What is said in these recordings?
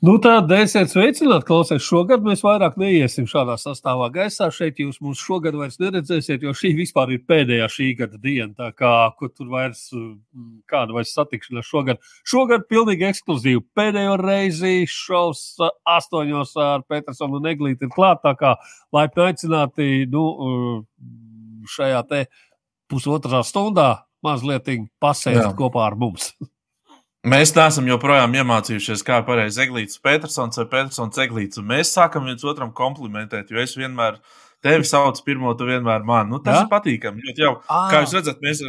Nu, Tāda esiet sveicināti, klausies. Šogad mēs vairāk neiesim šādā sastāvā gaisā. Šeit jūs mūs šogad vairs neredzēsiet, jo šī vispār ir pēdējā šī gada diena. Tā kā tur vairs mm, kāda vairs satikšanās šogad. Šogad pilnīgi ekskluzīvi. Pēdējo reizi šovs astoņos ar Petersonu un Eglīti ir klāt. Tā kā laipni aicināti nu, šajā te pusotrā stundā mazliet pasēst kopā ar mums. Mēs neesam joprojām iemācījušies, kā pareizi eglītis Petersons vai Petersons eglītis. Mēs sākam viens otram komplimentēt, jo es vienmēr tevi saucu pirmo, tu vienmēr mani. Nu, tas ja? ir patīkami. Jau, kā jūs redzat, mēs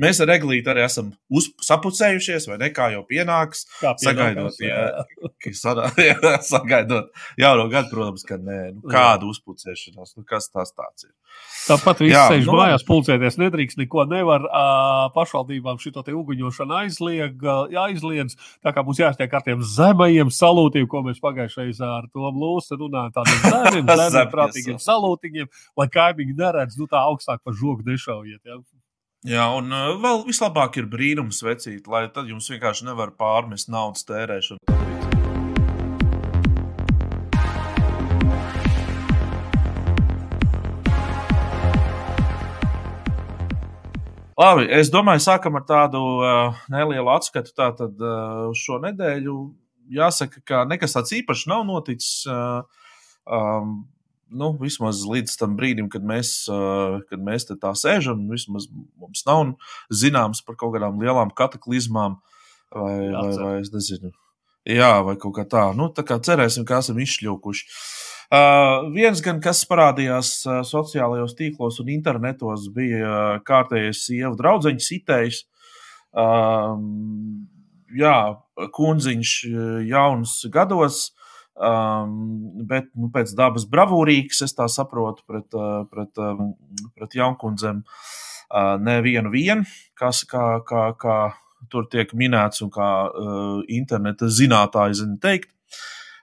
mēs ar eglīti arī esam uz, sapucējušies, vai ne? Kā jau pienāks. Kā pienākās, sagaidot, jā, jā, sagaidot jauno gadu, protams, ka nē. Nu, kāda uzpucēšanās, nu, kas tas tāds ir? Tāpat viss sēž nu, mājās, pulcēties nedrīkst, neko nevar. Pašvaldībām šito uguņošanu aizlieg, aizliedz. Tā kā mums jāstiek ar tiem zemajiem salūtiem, ko mēs pagājušajā ar to blūzi runājām, tādiem zemiem, zemiem, prātīgiem salūtiņiem, lai kaimiņi neredz, nu tā augstāk par žogu nešaujiet. Ja? Jā, un uh, vēl vislabāk ir brīnums vecīt, lai tad jums vienkārši nevar pārmest naudas tērēšanu. Labi, es domāju, sākam ar tādu uh, nelielu atskatu. Tātad uh, šo nedēļu jāsaka, ka nekas tāds īpašs nav noticis. Uh, um, nu, vismaz līdz tam brīdim, kad mēs, uh, kad mēs tā sēžam, vismaz mums nav zināms par kaut kādām lielām kataklizmām vai, vai, vai es nezinu. Jā, vai kaut kā tā. Nu, tā kā cerēsim, ka esam izšļūkuši. Uh, viens gan, kas parādījās uh, sociālajos tīklos un internetos, bija uh, kārtējais sievu draugs sitējs. Uh, jā, kundziņš uh, jauns gados, um, bet nu, pēc dabas bravūrīgs, es tā saprotu, pret, uh, pret, um, pret jaunkundzēm uh, nevienu vienu, kas kā, kā, kā tur tiek minēts un kā uh, interneta zinātāji zina teikt.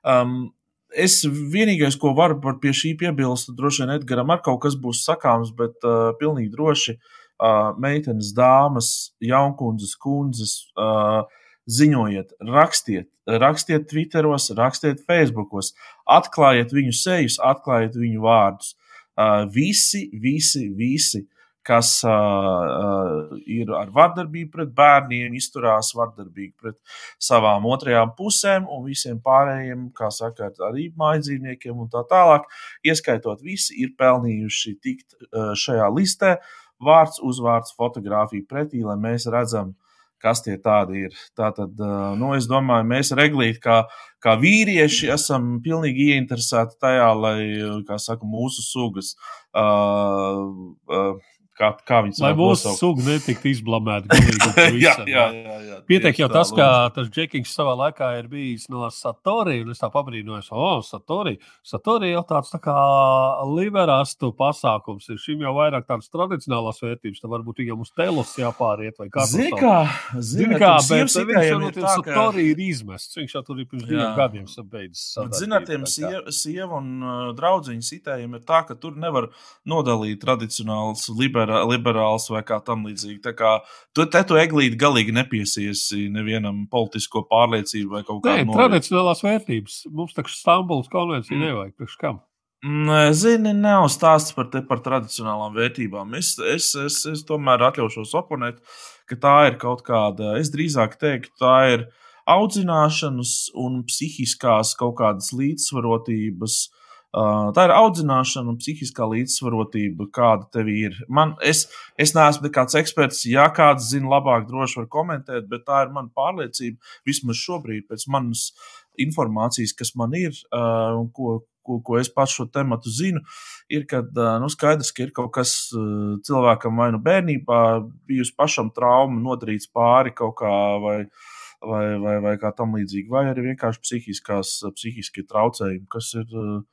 Um, Es vienīgais, ko varu par pie šī piebilst, droši vien Edgars ar kaut kas būs sakāms, bet uh, pilnīgi droši uh, meitenes, dāmas, jaunkundzes, kundzes, uh, ziņojiet, rakstiet, rakstiet Twitteros, rakstiet Facebookos, atklājiet viņu sejus, atklājiet viņu vārdus. Uh, visi, visi, visi uh, kas uh, ir ar vardarbību pret bērniem, izturās vardarbīgi pret savām otrajām pusēm un visiem pārējiem, kā saka, arī mājdzīvniekiem un tā tālāk. Ieskaitot visi, ir pelnījuši tikt uh, šajā listē, vārds, uzvārds, fotografija pretī, lai mēs redzam, kas tie tādi ir. Tātad, nu, es domāju, mēs reglīt, kā, kā vīrieši, esam pilnīgi ieinteresēti tajā, lai, saka, mūsu sugas uh, uh, kā, kā viņi Lai mūsu suga netiktu izblamēta. jā, jā, jā, jā. Pietiek jau tas, ka tas Džekings savā laikā ir bijis no Satori, un es tā pabrīnojos, o, oh, Satori. Satori jau tāds tā kā liberāstu pasākums ir. Šim jau vairāk tādas tradicionālās vērtības, tad varbūt viņam uz telos jāpāriet vai kā. Zini kā, zini kā, bet viņš jau no tiem Satori ir izmests. Viņš jau tur ir pirms diviem gadiem sabeidzis. Zināt, tiem sieva un draudziņu sitējiem ir tā, ka tur nevar nodalīt tradicionāls liberāls liberāls vai kā tam līdzīgi. Tā kā tu te tu eglīti galīgi nepiesiesi nevienam politisko pārliecību vai kaut kādu. Nē, tradicionālās vērtības. Mums taču Stambulas konvencija mm. nevajag. Priekš kam? Zini, nav stāsts par, par tradicionālām vērtībām. Es, es, es, es tomēr atļaušos oponēt, ka tā ir kaut kāda, es drīzāk teiktu, tā ir audzināšanas un psihiskās kaut kādas līdzsvarotības Uh, tā ir audzināšana un psihiskā līdzsvarotība, kāda tev ir. Man, es, es neesmu nekāds eksperts, ja kāds zina labāk, droši var komentēt, bet tā ir mana pārliecība. Vismaz šobrīd, pēc manas informācijas, kas man ir uh, un ko, ko, ko es pats šo tematu zinu, ir, ka uh, nu, skaidrs, ka ir kaut kas cilvēkam vai nu bērnībā bijusi pašam trauma, nodarīts pāri kaut kā vai vai, vai, vai kā tam līdzīgi, vai arī vienkārši psihiskās, psihiskie traucējumi, kas ir uh,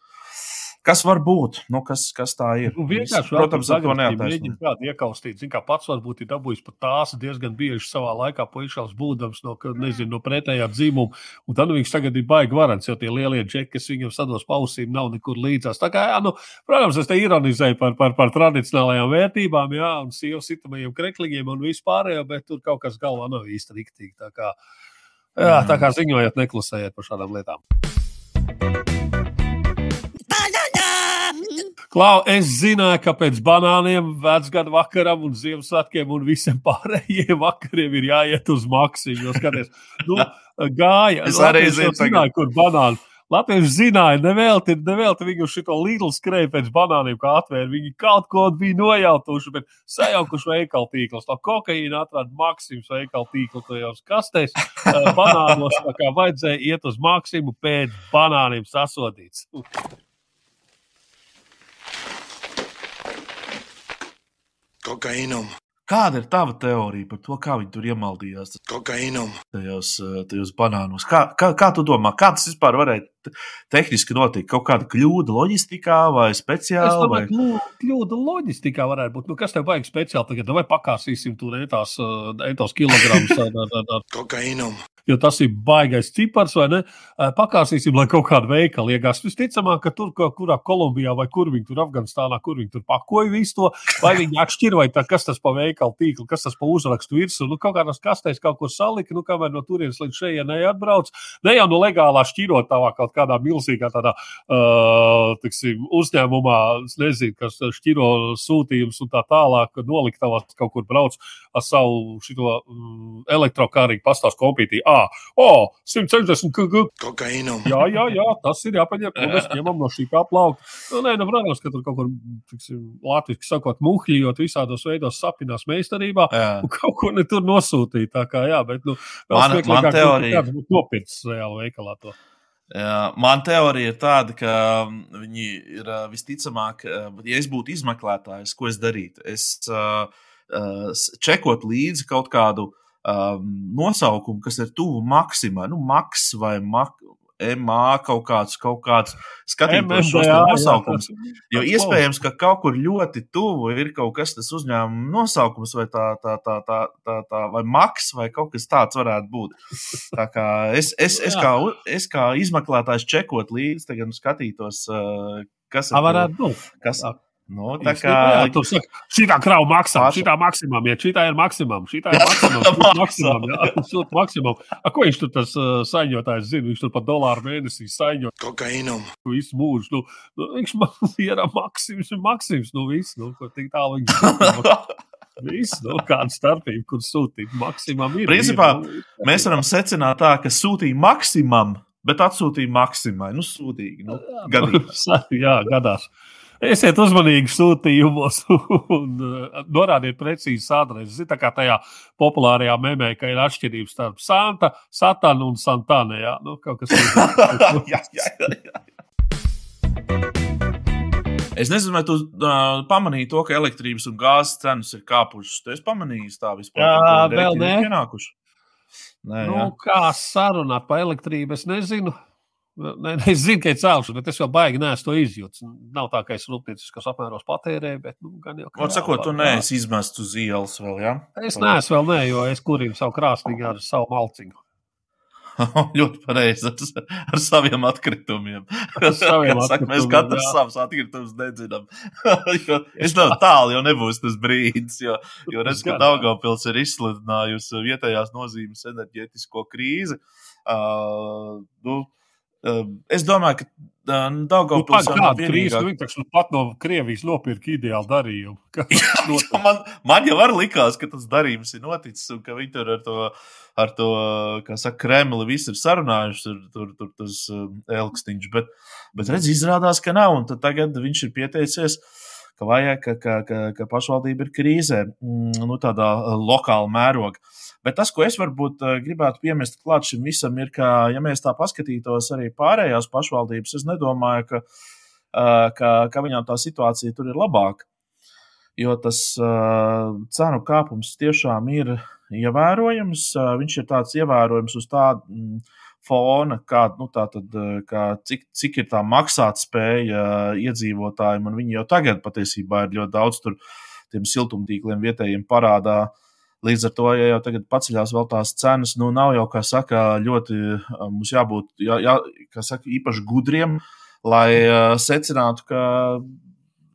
Kas var būt? Nu, kas, kas tā ir? Nu, vienkārši, protams, ar to neattaisno. Kādu iekaustīt, zin, kā pats varbūt ir dabūjis pat tās diezgan bieži savā laikā puišās būdams no, nezinu, no pretējā dzīmuma. Un tad nu, viņš tagad ir baigi varants, jo tie lielie džeki, kas viņam sados pausīm, nav nekur līdzās. Tā kā, jā, nu, protams, es te ironizēju par, par, par tradicionālajām vērtībām, jā, un sievu sitamajiem krekliņiem un vispārējo, bet tur kaut kas galvā nav īsti riktīgi. Jā, tā kā ziņojot, neklusējiet par šādām lietām. Klau, es zināju, ka pēc banāniem, vecgada vakaram un Ziemassvētkiem un visiem pārējiem vakariem ir jāiet uz maksimumu. Skaties, nu, gāja. Es arī zinu, zināju, kur banāni. Latvieši zināja, nevelti, nevelti viņi uz šo līniju skrēja pēc banāniem, kā atvēra. Viņi kaut ko bija nojautuši, bet sajaukuši veikalu tīklus. No kokaīna atrada maksimums veikalu tīklu tajos kastēs. eh, Banānos tā kā vajadzēja iet uz maksimumu pēc banāniem sasodīts. Kokainum, Kāda ir tava teorija par to, kā viņi tur iemaldījās? Kokainum, tajos, eh, tajos banānos? Kā, kā, kā tu domā, kā tas vispār varēja tehniski notikt? Kaut kāda kļūda loģistikā vai speciāli? Vai... domāju, ka nu, kļūda loģistikā varētu būt. Nu, kas tev vajag speciāli tagad? Vai pakāsīsim tur entās, eh, entās kilogramus? kokainum, jo tas ir baigais cipars, vai ne? Pakāsīsim, lai kaut kāda veikala iegās. Visticamāk, ka tur, kurā Kolumbijā vai kur viņi tur Afganistānā, kur viņi tur pakoja visu to, vai viņi atšķir, vai tā, kas tas pa veikalu tīklu, kas tas pa uzrakstu virsmu. Nu, kaut kādās kastēs kaut ko salika, nu, kamēr no turienes līdz šejienei atbrauc. Ne jau no legālā šķirotavā kaut kādā milzīgā tādā, uh, tiksim, uzņēmumā, nezinu, kas šķiro sūtījums un tā tālāk, noliktavās kaut kur brauc ar savu šito mm, elektrokārīgu pastāstu kompītī. Ah, oh, 160 kg. kokainum, Jā, jā, jā, tas ir jāpaņem. Un mēs ņemam no šī kā plaukta. Nu, nē, nu, protams, ka tur kaut kur, tiksim, latviešu sakot, muhļījot visādos veidos sapinās meistarībā. Jā. Un kaut ko ne tur nosūtīt. Tā kā, jā, bet, nu, Man- man teorija- ja kāds būtu nopircis reāli veikalā to. Man teorija ir tāda, ka um, viņi ir visticamāk, ja es būtu izmeklētājs, ko es darītu? Es čekotu līdzi kaut kādu um, nosaukumu, kas ir tuvu maksimai, nu, maks vai mak MA kaut kāds, kaut kāds skatītos šos tas- Jo iespējams, ka kaut kur ļoti tuvu ir kaut kas tas uzņēmuma nosaukums, vai tā, tā, tā, tā, tā, tā vai maks, vai kaut kas tāds varētu būt. Tā kā es, es, es, kā, es kā izmeklētājs čekot līdzi, tagad nu skatītos, kas Tā tur- varētu būt. Kas. Nu, tā kā jā, tur saka, šitā krauja maksā, Paša- šitā maksimum, ja šitā ir maksimum, šitā ir maksimum, šitā ir maksimum, jā, šitā maksimum. A, ko viņš tur tas uh, saņotājs zina? Viņš tur par dolāru mēnesī saņot kokainum, visu mūžu. Nu, nu, viņš man ir maksimums, ir maksimums, nu viss, nu, ko tik tālu viņš. Viss, nu, kāda starpība, kur sūtīt maksimum ir. Principā, ir, nu, mēs varam secināt tā, ka sūtīja maksimum, bet atsūtīja maksimai. Nu, sūdīgi. Nu, gadījumā. Sa- Jā, gadās. Esiet uzmanīgi sūtījumos un uh, norādiet precīzi adresi. Ziniet, kā tajā populārajā memē, ka ir atšķirības starp Santa, Satanu un Santana. Jā, nu, kaut kas tāds. jā, jā, jā, jā. Es nezinu, vai tu uh, pamanīji to, ka elektrības un gāzes cenas ir kāpušas. Tu esi pamanījis tā vispār? Jā, vēl nē. Nē, nu, jā. kā sarunāt par elektrību, es nezinu. Es zinu, ka ir cēlus, bet es jau baigi neesmu to izjūtis. Nav tā, ka es rūpnieciskos apmēros patērēju, bet nu, gan jau. jā, sakot, tu neesi izmests uz ielas vēl, jā? Es neesmu vēl, ne, jo es kurinu savu krāsnīgi ar savu malciņu. Ļoti pareizi ar, ar saviem atkritumiem. saviem Kā saka, mēs atkritumiem, katrs jā. savus atkritumus nedzinām. Jo es domāju, tālu jau nebūs tas brīdis, jo, jo redz, ka. Daugavpils ir izsludinājusi vietējās nozīmes enerģētisko krīzi. Uh, nu, es domāju, ka uh, Nu, Kāda jau nav krīze? vienīgā. Nu, pat no Krievijas nopirka ideālu darījumu. Kas notiek? man, man jau arī likās, ka tas darījums ir noticis un ka viņi tur ar to, ar to kā saka, Kremli visi ir sarunājuši, tur, tur, tur tas elksniņš. Bet, bet redz, izrādās, ka nav. Un tagad viņš ir pieteicies, ka vajag, ka, ka, ka, ka pašvaldība ir krīzē, mm, nu, tādā uh, lokāla mēroga. Bet tas, ko es varbūt uh, gribētu piemest klāt šim visam, ir, ka, ja mēs tā paskatītos arī pārējās pašvaldības, es nedomāju, ka, uh, ka, ka viņām tā situācija tur ir labāka jo tas cenu kāpums tiešām ir ievērojams. Viņš ir tāds ievērojams uz tādu mm, fona, kā, nu, tad, uh, kā cik, cik ir tā maksātspēja uh, iedzīvotājiem. Viņi jau tagad patiesībā ir ļoti daudz tur tiem siltumtīkliem vietējiem parādā. Līdz ar to, ja jau tagad paceļās vēl tās cenas, nu nav jau, kā saka, ļoti uh, mums jābūt, jā, jā, saka, īpaši gudriem, lai secinātu, ka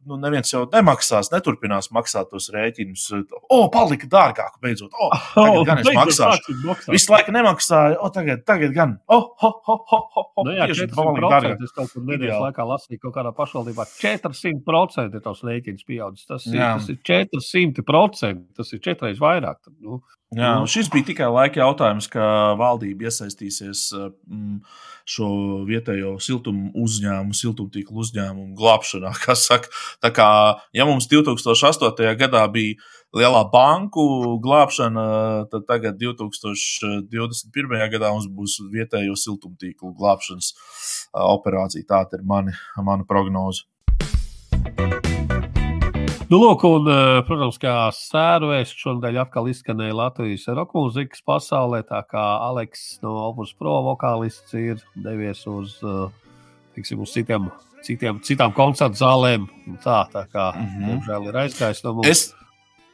nu, neviens jau nemaksās, neturpinās maksāt tos rēķinus. O, palika dārgāk, beidzot. O, tagad gan es maksāšu. Visu laiku nemaksāju, o, tagad, tagad gan. O, ho, ho, ho, ho, ho. Nu, jā, Tieši 400% palika dārgāk. es kaut kur nedēļas laikā lasīju, kaut kādā pašvaldībā 400% ir tos rēķins pieaudzis. Tas ir, tas ir 400%, tas ir četreiz vairāk. Tad, Nu, Jā, Nu. un šis bija tikai laika jautājums, ka valdība iesaistīsies mm, šo vietējo siltumu uzņēmumu, siltumtīklu uzņēmumu glābšanā. Saka, tā kā ja mums 2008. gadā bija lielā banku glābšana, tad tagad 2021. gadā mums būs vietējo siltumtīklu glābšanas operācija. Tāda ir mani, mana prognoze. Nu, lūk, un, eh, protams, kā sērvēs šonadēļ atkal izskanēja Latvijas roka mūzikas pasaulē, tā kā Aleks no Opus Pro vokālists ir devies uz, eh, tiksim, uz citiem, citiem, citām koncertu zālēm. Tā, tā kā, Mhm. diemžēl, ir aizgājis no mums. Es,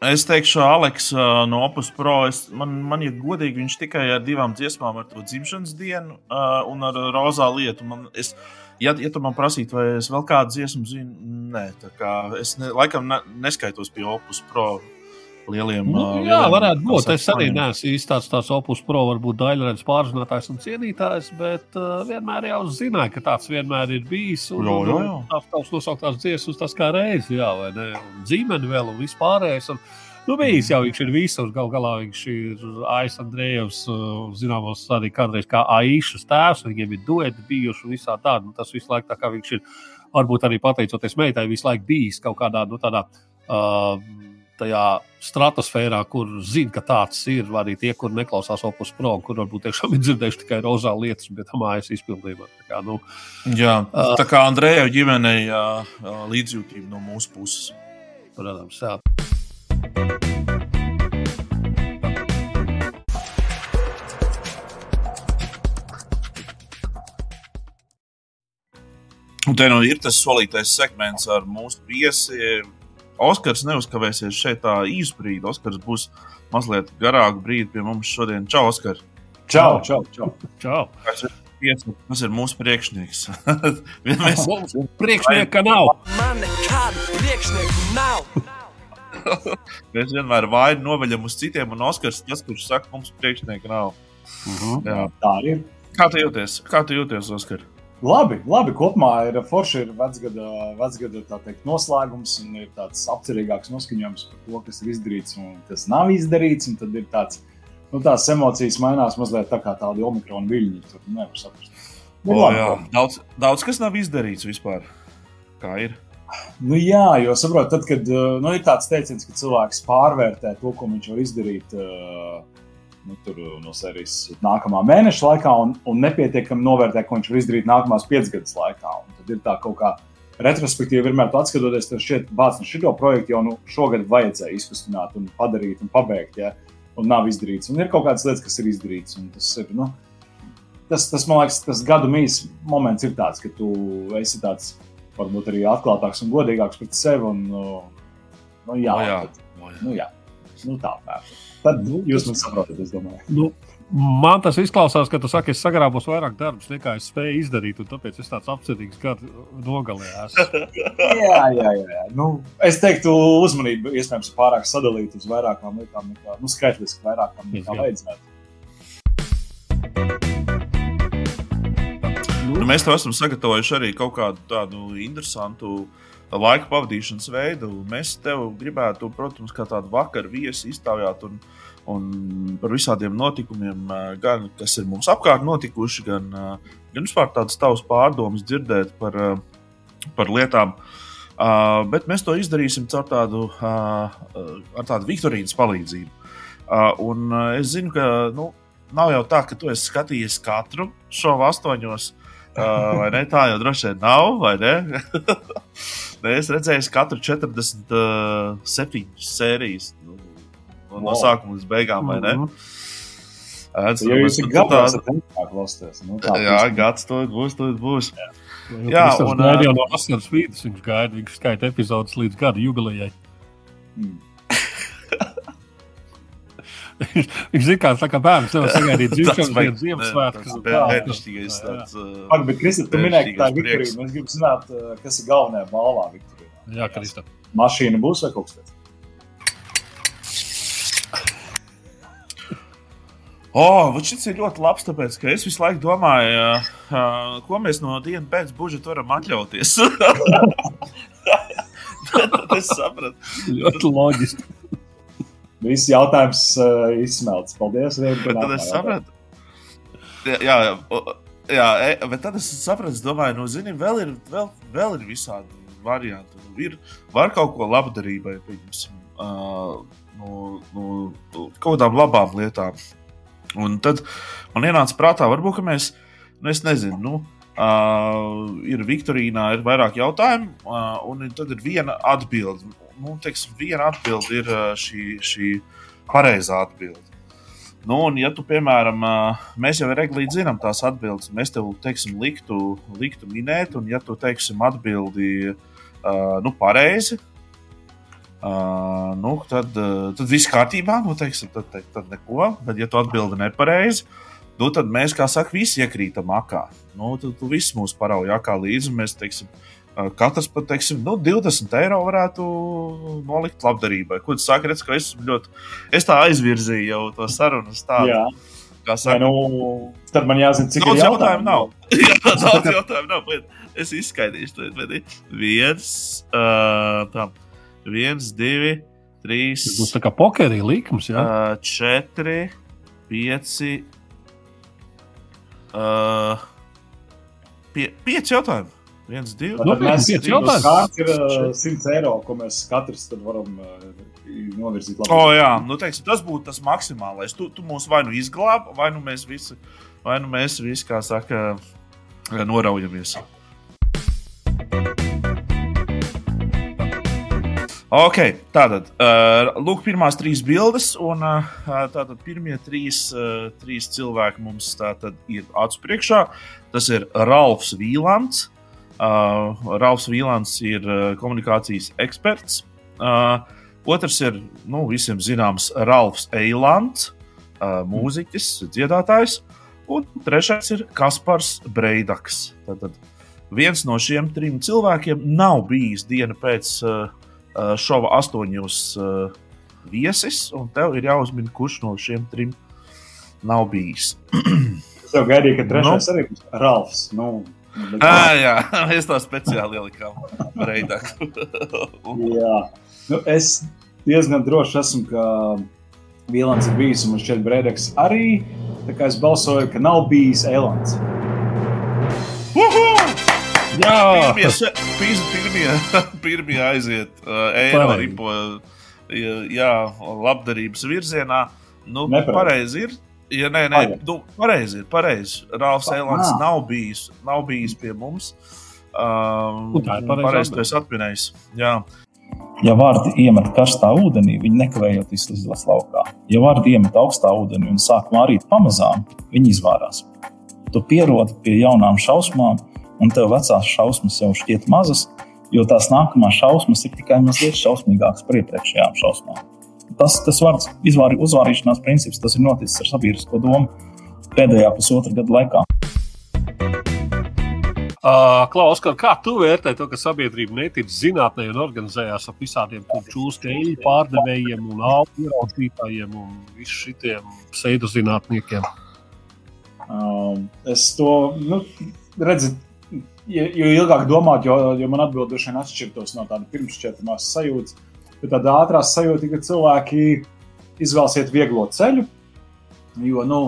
es teikšu, Aleks ā, no Opus Pro. Es, man, man ir godīgi, viņš tikai ar divām dziesmām, ar to dzimšanas dienu ā, un ar rozā lietu. Man, es, ja, ja tu man prasītu, vai es vēl kādu dziesmu zinu, nē, tā kā es ne, laikam ne, neskaitos pie Opus Pro lieliem. Nu, jā, lieliem varētu būt. Es arī neesmu īsti tāds, tāds opus pro, varbūt daļradas pārzinātājs un cienītājs, bet uh, vienmēr jau zināju, ka tāds vienmēr ir bijis. Un, Jā, jā, jā. tās tavs nosauktās dziesmas, tas kā reizi, jā, vai ne? Un dzīmeni vēl un vispārējais. Un, Nu, bijis jau viņš ir visur. Galu galā viņš ir Aits Andrejevs, uh, zināms, arī kādreiz kā Aīšas tēvs. Viņiem ir dueti bijuši un visā tāda. Nu, tas visu laiku tā kā viņš ir, varbūt arī pateicoties meitai, visu laiku bijis kaut kādā, nu, tādā. Uh, tajā stratosfērā, kur zina, ka tāds ir, arī tie, kur neklausās opus pro, kur varbūt tiešām ir dzirdējuši tikai rozā lietas, bet mājas izpildījumā. Tā kā, nu, Jā, Ā. tā kā Andreja ģimenei ā, līdzjūtība no mūsu puses. protams, jā. Un te nu ir tas solītais segments ar mūsu viesiem. Oskars neuzkavēsies šeit tā īsu brīdi. Oskars būs mazliet garāku brīdi pie mums šodien. Čau, Oskar! Čau, čau, čau. Čau! Tas ir, viesi, tas ir mūsu priekšnieks. Mēs Mums priekšnieka nav. Man nekādu priekšnieku nav. Mēs vienmēr vainu noveļam uz citiem, un Oskars tas, kurš saka, mums priekšnieka nav. Jā. Tā arī ir. Kā tu jūties? Kā tu jūties, Oskar? Labi, labi, kopumā ir forši, ir vecgada, vecgada tā teikt, noslēgums un ir tāds apcerīgāks noskaņojums par to, kas ir izdarīts un kas nav izdarīts. Un tad ir tāds, nu, tās emocijas mainās mazliet tā kā tādi omikrona viļņi. Tur nevar saprast. Nu, O, labi, jā. labi. daudz, daudz kas nav izdarīts vispār. Kā ir? Nu, jā, jo saprotu, tad, kad uh, nu, ir tāds teiciens, ka cilvēks pārvērtē to, ko viņš var izdarīt uh, nu, tur, uh, no serijas nākamā mēneša laikā, un, un nepietiekami novērtē, ko viņš var izdarīt nākamās piecgadus laikā. Un tad ir tā kaut kā retrospektīvi, vienmēr tu atskatoties, tad šķiet, bāc, nu, šo projektu jau nu, šogad vajadzēja izkustināt un padarīt un pabeigt, ja, un nav izdarīts. Un ir kaut kādas lietas, kas ir izdarītas. Tas ir, nu, tas, tas, man liekas, tas gadu mīs moments ir tāds, ka tu esi tāds varbūt arī atklātāks un godīgāks pret sevi. Un, nu, nu, jā, O, jā. Tad, O, jā. nu, jā. Nu, tā pērta. Tad Nu, jūs man saprotat, es domāju. Nu, man tas izklausās, ka tu saki, es sagrābos vairāk darbus, nekā es spēju izdarīt, un tāpēc es tāds apcerīgs gadu nogalē esmu. jā, jā, jā. jā. Nu, es teiktu, uzmanību iespējams pārāk sadalīta uz vairākām lietām, nekā nu, skaitliski vairākām nekā vajadzētu. Nu, mēs to esam sagatavojuši arī kaut kādu tādu interesantu laika pavadīšanas veidu. Mēs tev gribētu, protams, kā tādu vakaru viesi iztaujāt un, un par visādiem notikumiem, eh, gan kas ir mums apkārt notikuši, gan, eh, gan vispār tādas tavas pārdomas dzirdēt par, eh, par lietām. Uh, bet mēs to izdarīsim caur tādu, uh, ar tādu Viktorīnas palīdzību. Uh, un es zinu, ka nu, nav jau tā, ka tu esi skatījies katru šovu astoņos. Uh, vai ne? Tā jau droši vien nav, vai ne? Nē, es redzēju katru 47 sērijas. Nu, no, no Wow. sākuma līdz beigām, vai ne? Esat gatavs, tā- tad tā klausieties. Nu, tā Jā, gads to būs, to būs. Jā, un, un arī ā, no vasaras vidus viņš gaida, viņš skaita epizodes līdz gada jubilejai. Mm. viņš zina, kā saka, bērns nevar sagaidīt dzimšanas dienas, Ziemassvētkus. jā. tāds, uh, Pag, bet, Krista, tu minēji, ka tā ir. Viktorīna. Es gribu zināt, uh, kas ir galvenajā balvā Viktorīnā. Jā, Krista. Mašīna būs vai kaut kas tāds? Oh, šis ir ļoti labs, tāpēc ka es visu laiku domāju, uh, uh, ko mēs no dienas pēc budžeta varam atļauties. Tad es sapratu. Ļoti loģiski. Viss jautājums uh, izsmelts. Paldies. Tad es sapratu. Jā, jā, jā, e- bet tad es sapratu, domāju, nu, zini, vēl ir, vēl, vēl ir visādi varianti. Nu, ir, var kaut ko labdarībai, pieņemsim, uh, nu, nu, kaut kādām labām lietām. Un tad man ienāca prātā, varbūt ka mēs, nu, es nezinu, nu, uh, ir Viktorīnā, ir vairāk jautājumu, uh, un tad ir viena atbilde. Nu, teiksim, viena atbilde ir uh, šī, šī pareizā atbilde. Nu, un, ja tu, piemēram, ā, mēs jau regulāri zinām tās atbildes, mēs tev, teiksim, liktu, liktu minēt, un, ja tu, teiksim, atbildi uh, nu, pareizi, uh, nu, tad, uh, tad viss kārtībā, nu, teiksim, tad, tad, tad neko. Bet, ja tu atbildi nepareizi, nu, tad mēs, kā saka, visi iekrītam akā. Nu, tad tu viss mūs parauj akā līdzi, mēs, teiksim, katrs pat, teiksim, nu, 20 eiro varētu nolikt labdarībai. Ko tu saki, redz, ka es ļoti, es tā aizvirzīju jau to sarunu tādu. Jā, Kā Vai, saka, nu, tad man jāzina, cik daudz ir jautājumu nav. Jā, daudz jautājumu nav. bet Es izskaidrošu, to ir viens, uh, tā, viens, divi, trīs, Tas būs tā kā pokerī likums. Jā, uh, četri, pieci, uh, pie, pieci jautājumi. Viens, divi. Nu, Mēs pieci jau jautājumi. tāds ir uh, 100 eiro, ko mēs katrs tad varam novirzīt. O, oh, jā, nu, teiksim, tas būtu tas maksimālais. Tu, tu mūs vai nu izglābi, vai nu mēs visi, vai nu mēs visi, kā saka, noraujamies. Ok, tātad, uh, lūk, pirmās trīs bildes, un uh, tātad pirmie trīs, uh, trīs cilvēki mums tātad ir acu priekšā. Tas ir Ralfs Vīlants. Uh, Ralfs Vīlants ir uh, komunikācijas eksperts. Uh, otrs ir nu, visiem zināms Ralfs Eilants, uh, mūziķis, dziedātājs. Un trešais ir Kaspars Breidaks. Tātad viens no šiem trim cilvēkiem nav bijis diena pēc uh, šova astoņos uh, viesis, un tev ir jāuzmina, kurš no šiem trim nav bijis. Es jau gaidīju, ka trešais Nu. arī būs Ralfs. Nu, bet- Ah, jā, es to speciāli ieliku Breidaku. Jā, nu, es diezgan droši esmu, ka Vīlants ir bijis un šķiet, Brēdeks arī. Tā kā es balsoju, ka nav bijis Elands. Jā. Pirmie, pirmie, aiziet uh, eiro ripo, jā, labdarības virzienā. Nu, pareizi ir. Ja, nē, nē, nu, pareizi ir. Pareizi. Rāfs. Eilants nav bijis, nav bijis pie mums. Um, Un tā ir pareizi, esi atminējis. Jā. Ja vārdi iemet karstā ūdenī, viņi nekavējoties izlaiž laukā. Ja vārdi iemet augstā ūdenī un sāk mārīt pamazām, viņi izvārās. Tu pierodi pie jaunām šausmām, un tev vecās šausmas jau šķiet mazas, jo tās nākamās šausmas ir tikai mazliet šausmīgākas par iepriekšējām šausmām. Tas, tas vārds izvāri, uzvārīšanās princips, tas ir noticis ar sabiedrisko domu pēdējā pusotra gada laikā. Uh, Klaus, kā tu vērtē to, ka sabiedrība netic zinātnē un organizējās ap visādiem čūsku pārdevējiem un augu ieraudzītājiem un visiem šitiem pseidozinātniekiem? Um, es to nu, redzu, jo, jo ilgāk domāt, jo, jo man atbild droši vien atšķirtos no tāda pirmšķietamās sajūtas. Bet tāda ātrā sajūta, ka cilvēki izvēlsiet vieglo ceļu. Jo, nu,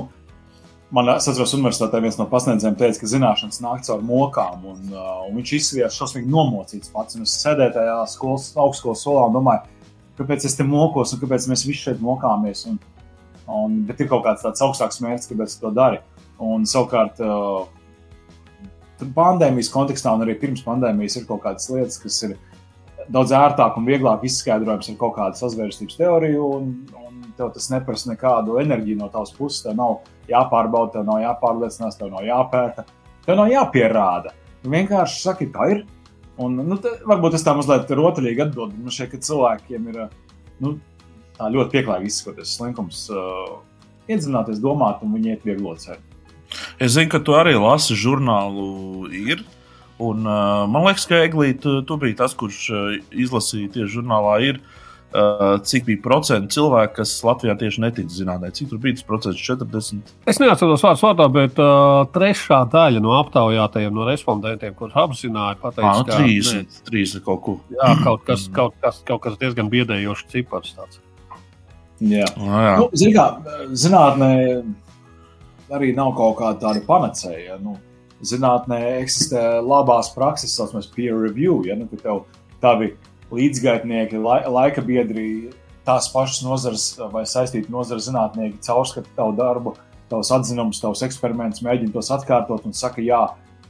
man es atceros, universitātē viens no pasniedzējiem teica, ka zināšanas nāk caur mokām, un, uh, un viņš izskatījās šausmīgi nomocīts pats. Un es sēdēju tajā skolas, augstskolas solā un domāju, kāpēc es te mokos un kāpēc mēs visi šeit mokāmies. Un, un, bet ir kaut kāds tāds augstāks mērķis, kāpēc to dari. Un savukārt, uh, pandēmijas kontekstā, un arī pirms pandēmijas, ir kaut kādas lietas, kas ir daudz ērtāk un vieglāk izskaidrojams ar kaut kādu sazvērstības teoriju. Un, un tev tas neprasa nekādu enerģiju no tavas puses. Tev nav jāpārbauda, tev nav jāpārliecinās, tev nav jāpēta, tev nav jāpierāda. Vienkārši saki, kā ir. Un, nu, te, varbūt tas tā mazliet rotaļīgi atbild. Man šķiet, ka cilvēkiem ir nu, tā ļoti pieklājīgi izskatīties slinkums, uh, iedziļināties, domāt, un viņi iet vieglo ceļu. Es zinu, ka tu arī lasi žurnālu. Ir, Un, uh, man liekas, ka Eglīte, tu, tu biji tas, kurš uh, izlasīja tieši žurnālā, ir, uh, cik bija procentu cilvēku, kas Latvijā tieši netic zinātnē. Cik tur bija tas procents? 40. Es neatceros vārdu vārdā, bet uh, trešā daļa no aptaujātajiem, no respondentiem, kurus apzināja, pateica, Ah, nu, ka 30, 30 kaut ko. jā, kaut, kas, kaut, kas, kaut kas diezgan biedējošs cipars. Tāds. Jā. Ah, jā. Nu, zini kā, zinātnē arī nav kaut kāda tāda panacēja. Nu, zinātnē eksistē labās prakses, tā saucamais peer review. Ja, nu, tev tavi līdzgaitnieki, lai, laika biedri, tās pašas nozares vai saistīti nozares zinātnieki caurskata tavu darbu, tavus atzinumus, tavus eksperimentus, mēģina tos atkārtot un saka, jā,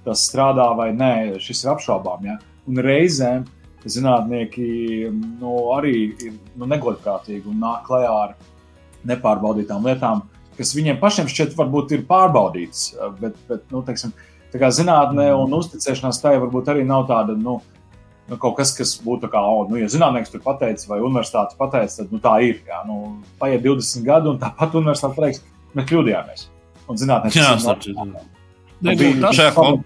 tas strādā vai nē, šis ir apšaubām. Ja? Un reizēm zinātnieki nu, arī ir nu, negodprātīgi un nāk klajā ar nepārbaudītām lietām, kas viņiem pašiem šķiet, varbūt ir pārbaudītas. Bet, bet nu, teiksim, tā kā zinātnē un uzticēšanās tai varbūt arī nav tāda. Nu, Nu, kaut kas, kas būtu tā kā, oh, nu, ja zinātnēks tur pateicis, vai universitāte pateicis, tad nu, tā ir. Jā, nu, paiet 20 gadi, un tāpat universitāte pateiks, mēs kļūdījāmies. Un zinātnēks Jā, tas ir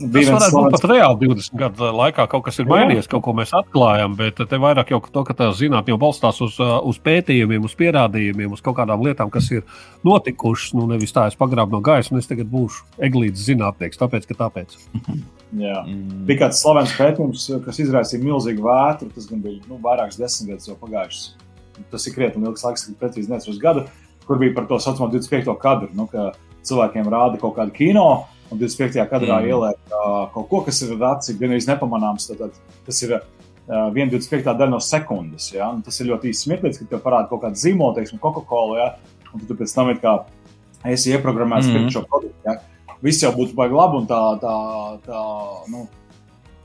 tas, varētu būt pat reāli 20 gadu laikā. Kaut kas ir mainījies, kaut ko mēs atklājam, bet te vairāk jau to, ka tā zinātnē jau balstās uz, uz pētījumiem, uz pierādījumiem, uz kaut kādām lietām, kas ir notikušas. Nu, nevis tā, es pagrābu no gaisa, un es tagad būšu eglītes zinātnieks, tāpēc, ka tāpēc. Jā. Mm. Bija kāds slavens pētījums, kas izraisīja milzīgu vētru. Tas gan bija nu, vairākas desmitgadus jau pagājušas. Tas ir krietni ilgs laiks, kad precīzi neatceros gadu, kur bija par to saucamo 25. kadru. Nu, ka cilvēkiem rāda kaut kādu kino, un 25. kadrā Mm. ieliek uh, kaut ko, kas ir rācis, gan arī nepamanāms. Tad, tad, tas ir uh, 1,25 daļa no sekundes. Ja? Un tas ir ļoti īsts mirklis, kad tev parāda kaut kāda zīmola, teiksim, Coca-Cola. Ja? Un tu pēc tam kā esi ieprogrammēts Mhm. mm. šo produktu. Ja? Viss jau būtu baigi labi, un tā, tā, tā nu,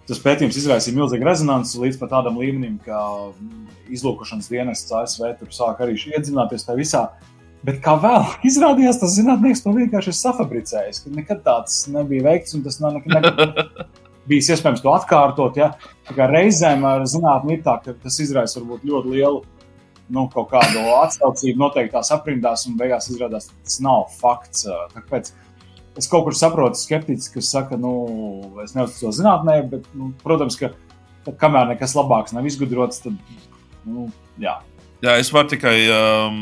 tas pētījums izraisīja milzīgu rezonanci līdz tādam līmenim, ka mm, izlūkošanas dienests ASV tur sāk arī iedzināties tajā visā. Bet kā vēl izrādījās, tas zinātnēks to vienkārši ir safabricējis, ka nekad tāds nebija veikts, un tas nav nekad, nekad bijis iespējams to atkārtot. Ja? Tā kā Reizēm ar zinātnē ir tā, ka tas izraisa varbūt ļoti lielu nu, kaut kādu atsaucību noteiktās aprindās, un beigās izrādās, ka tas nav fakts. Tāpēc es kaut kur saprotu skeptiķus, kas saka, nu, es neuzticos zinātnē, bet, nu, protams, ka tad, kamēr nekas labāks nav izgudrots, tad, nu, jā. Jā, es varu tikai um,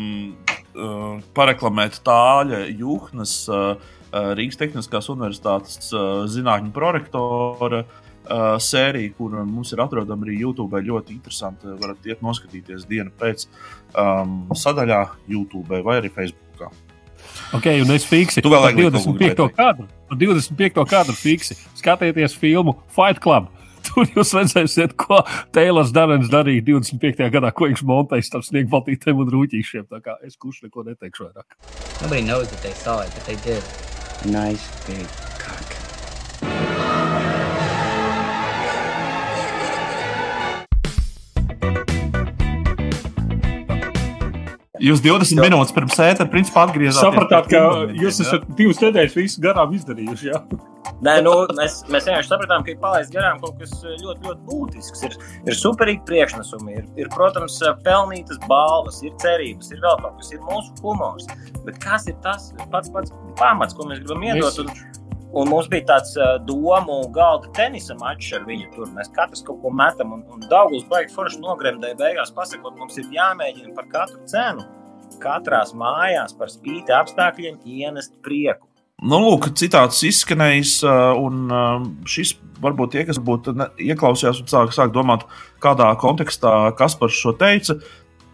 uh, pareklamēt tāļa Juhnas, uh, uh, Rīgas Tehniskās Universitātes uh, zinātņu prorektora uh, sēriju, kur mums ir atrodama arī YouTube. Ļoti interesanti. varat iet noskatīties dienu pēc um, sadaļā YouTube vai arī Facebook. Ok, un es fiksi. Tu vēl ko 25. gribēji kadru. Par 25. kadru fiksi. Skatieties filmu Fight Club. Tur jūs redzēsiet, ko Teilors Darens darīja 25. gadā, ko viņš montēja starp sniegbaltītēm un rūtīšiem. Tā kā es kurš neko neteikšu vairāk. Nobody knows that they saw it, but they did. Nice big cock. Jūs 20 minūtes pirms sēta principā atgriezāties. Sapratāt, ka jūs esat divas nedēļas visu garām izdarījuši. Jā? Nē, nu, mēs, mēs vienkārši sapratām, ka ir palaists garām kaut kas ļoti, ļoti būtisks. Ir, ir superīgi priekšnesumi, ir, ir, protams, pelnītas balvas, ir cerības, ir vēl kaut kas, ir mūsu humors. Bet kas ir tas pats, pats pamats, ko mēs gribam iedot? Un, un mums bija tāds uh, domu galda tenisa mačs ar viņu tur. Mēs katrs kaut ko metam, un, un Daugus baigi forši nogremdēja beigās, pasakot, mums ir jāmēģina par katru cenu katrās mājās par spīti apstākļiem ienest prieku. Nu, lūk, citāts izskanējis, un šis varbūt tie, kas būtu ieklausījās un sāk, sāk domāt, kādā kontekstā Kaspars šo teica.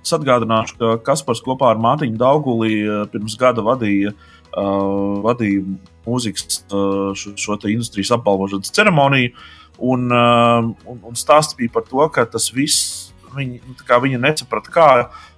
Es atgādināšu, ka Kaspars kopā ar Mārtiņu Daugulī pirms gada vadīja, uh, vadīja mūzikas uh, šo, šo industrijas apbalvošanas ceremoniju, un, uh, un, un stāsts bija par to, ka tas viss, viņi, nu, viņi nesaprata, kā,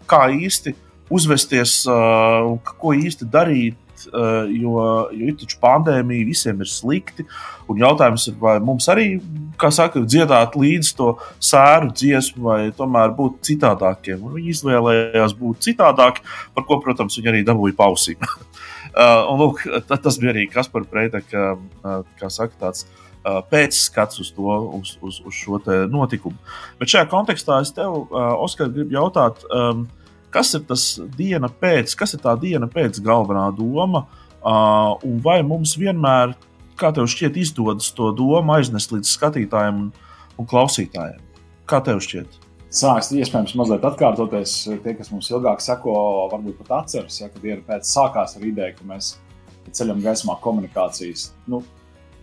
kā īsti uzvesties uh, un ko īsti darīt. Jo, jo ir taču pandēmija, visiem ir slikti. Un jautājums ir, vai mums arī, kā saka, dziedāt līdzi to sēru dziesmu, vai tomēr būt citādākiem. Un viņi izvēlējās būt citādāki, par ko, protams, viņi arī dabūja pausīm. uh, un, lūk, ta- tas bija arī Kaspar Preidaka, uh, kā saka, tāds uh, pēcskats uz, to, uz, uz, uz šo notikumu. Bet šajā kontekstā es tev, uh, Oskar, gribu jautāt, um, kas ir tas diena pēc, kas ir tā diena pēc galvenā doma, uh, un vai mums vienmēr, kā tev šķiet, izdodas to domu aiznest līdz skatītājiem un, un klausītājiem? Kā tev šķiet? Sāks iespējams mazliet atkārtoties. Tie, kas mums ilgāk seko, varbūt pat atceras, ja, kad diena pēc sākās ar ideju, ka mēs ceļam gaismā komunikācijas. Nu,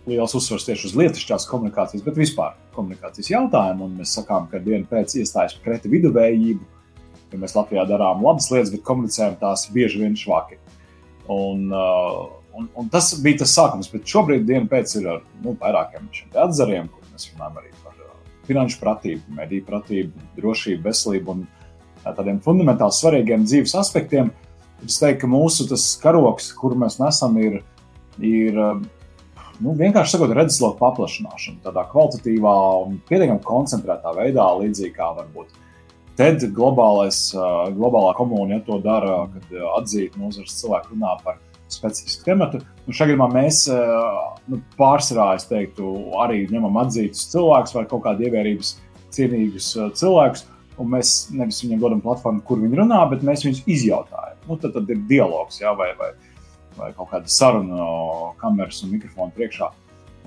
liels uzsvars tieši uz lietišķās komunikācijas, bet vispār komunikācijas jautājumu. Un mēs sakām, ka diena pēc iestājas pret viduvējību, ja mēs Latvijā darām labas lietas, bet komunicējam tās bieži vien švaki. Un, uh, un, un tas bija tas sākums, bet šobrīd diena pēc ir ar nu, vairākiem atzariem, kur mēs runājam arī finanšu pratību, mediju pratību, drošību, veselību un tādiem fundamentāli svarīgiem dzīves aspektiem. Es teiktu, ka mūsu karoks, kur mēs nesam, ir, ir nu, vienkārši sakot, redzesloku paplašināšana, tādā kvalitatīvā un pietiekami koncentrētā veidā, līdzīgi kā varbūt TED globālais, globālā komūna ja to dara, kad atzīta nozares cilvēki runā par specifisku tematu. Nu, šajā gadījumā mēs nu, pārsvarā, es teiktu, arī ņemam atzītus cilvēkus vai kaut kādu ievērības cienīgus cilvēkus. Un mēs nevis viņiem dodam platformu, kur viņi runā, bet mēs viņus izjautājam. Nu, tad, tad ir dialogs, jā, vai, vai, vai kaut kāda saruna, kameras un mikrofona priekšā.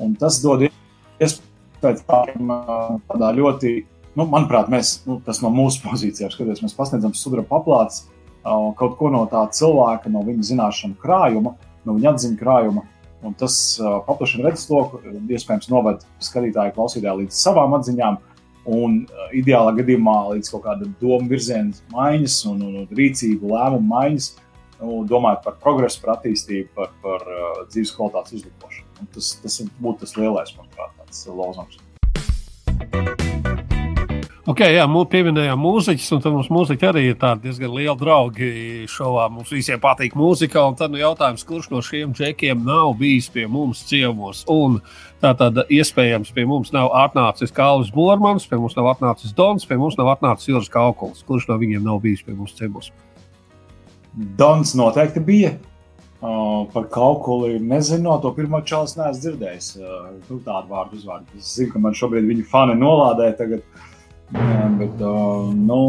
Un tas dod iespēju tādā ļoti, nu, manuprāt, mēs, nu, tas no mūsu pozīcijām skatoties, mēs pasniedzam sudraba paplātes kaut ko no tā cilvēka, no viņa zināšanu krājuma, no viņa atziņu krājuma. Un tas uh, paplašina redzesloku, iespējams, noved skatītāju, klausītāju līdz savām atziņām, un uh, ideālā gadījumā līdz kaut kāda domu virziena maiņas un, un, un rīcību lēmumu maiņas, nu, domājot par progresu, par attīstību, par, par uh, dzīves kvalitātes uzlabošanu. Tas, tas būtu tas lielais, manuprāt, tāds lozungs. Ok, jā, mūsu pieminējām mūziķus, un mums mūziķi arī ir diezgan lieli draugi šovā. Mums visiem patīk mūzika, un tad nu, jautājums, kurš no šiem džekiem nav bijis pie mums ciemos. Un tā tad iespējams pie mums nav atnācis Kālis Bormans, pie mums nav atnācis Dons, pie mums nav atnācis Juris Kaukuls. Kurš no viņiem nav bijis pie mums ciemos? Dons noteikti bija. Uh, par kaukuli nezinu, no to pirmā čalas neesmu dzirdējis. Uh, tādu vārdu uzvārdu. Es zinu, ka man šobrīd viņa fani nolādē. Tagad, jā, bet, uh, nu,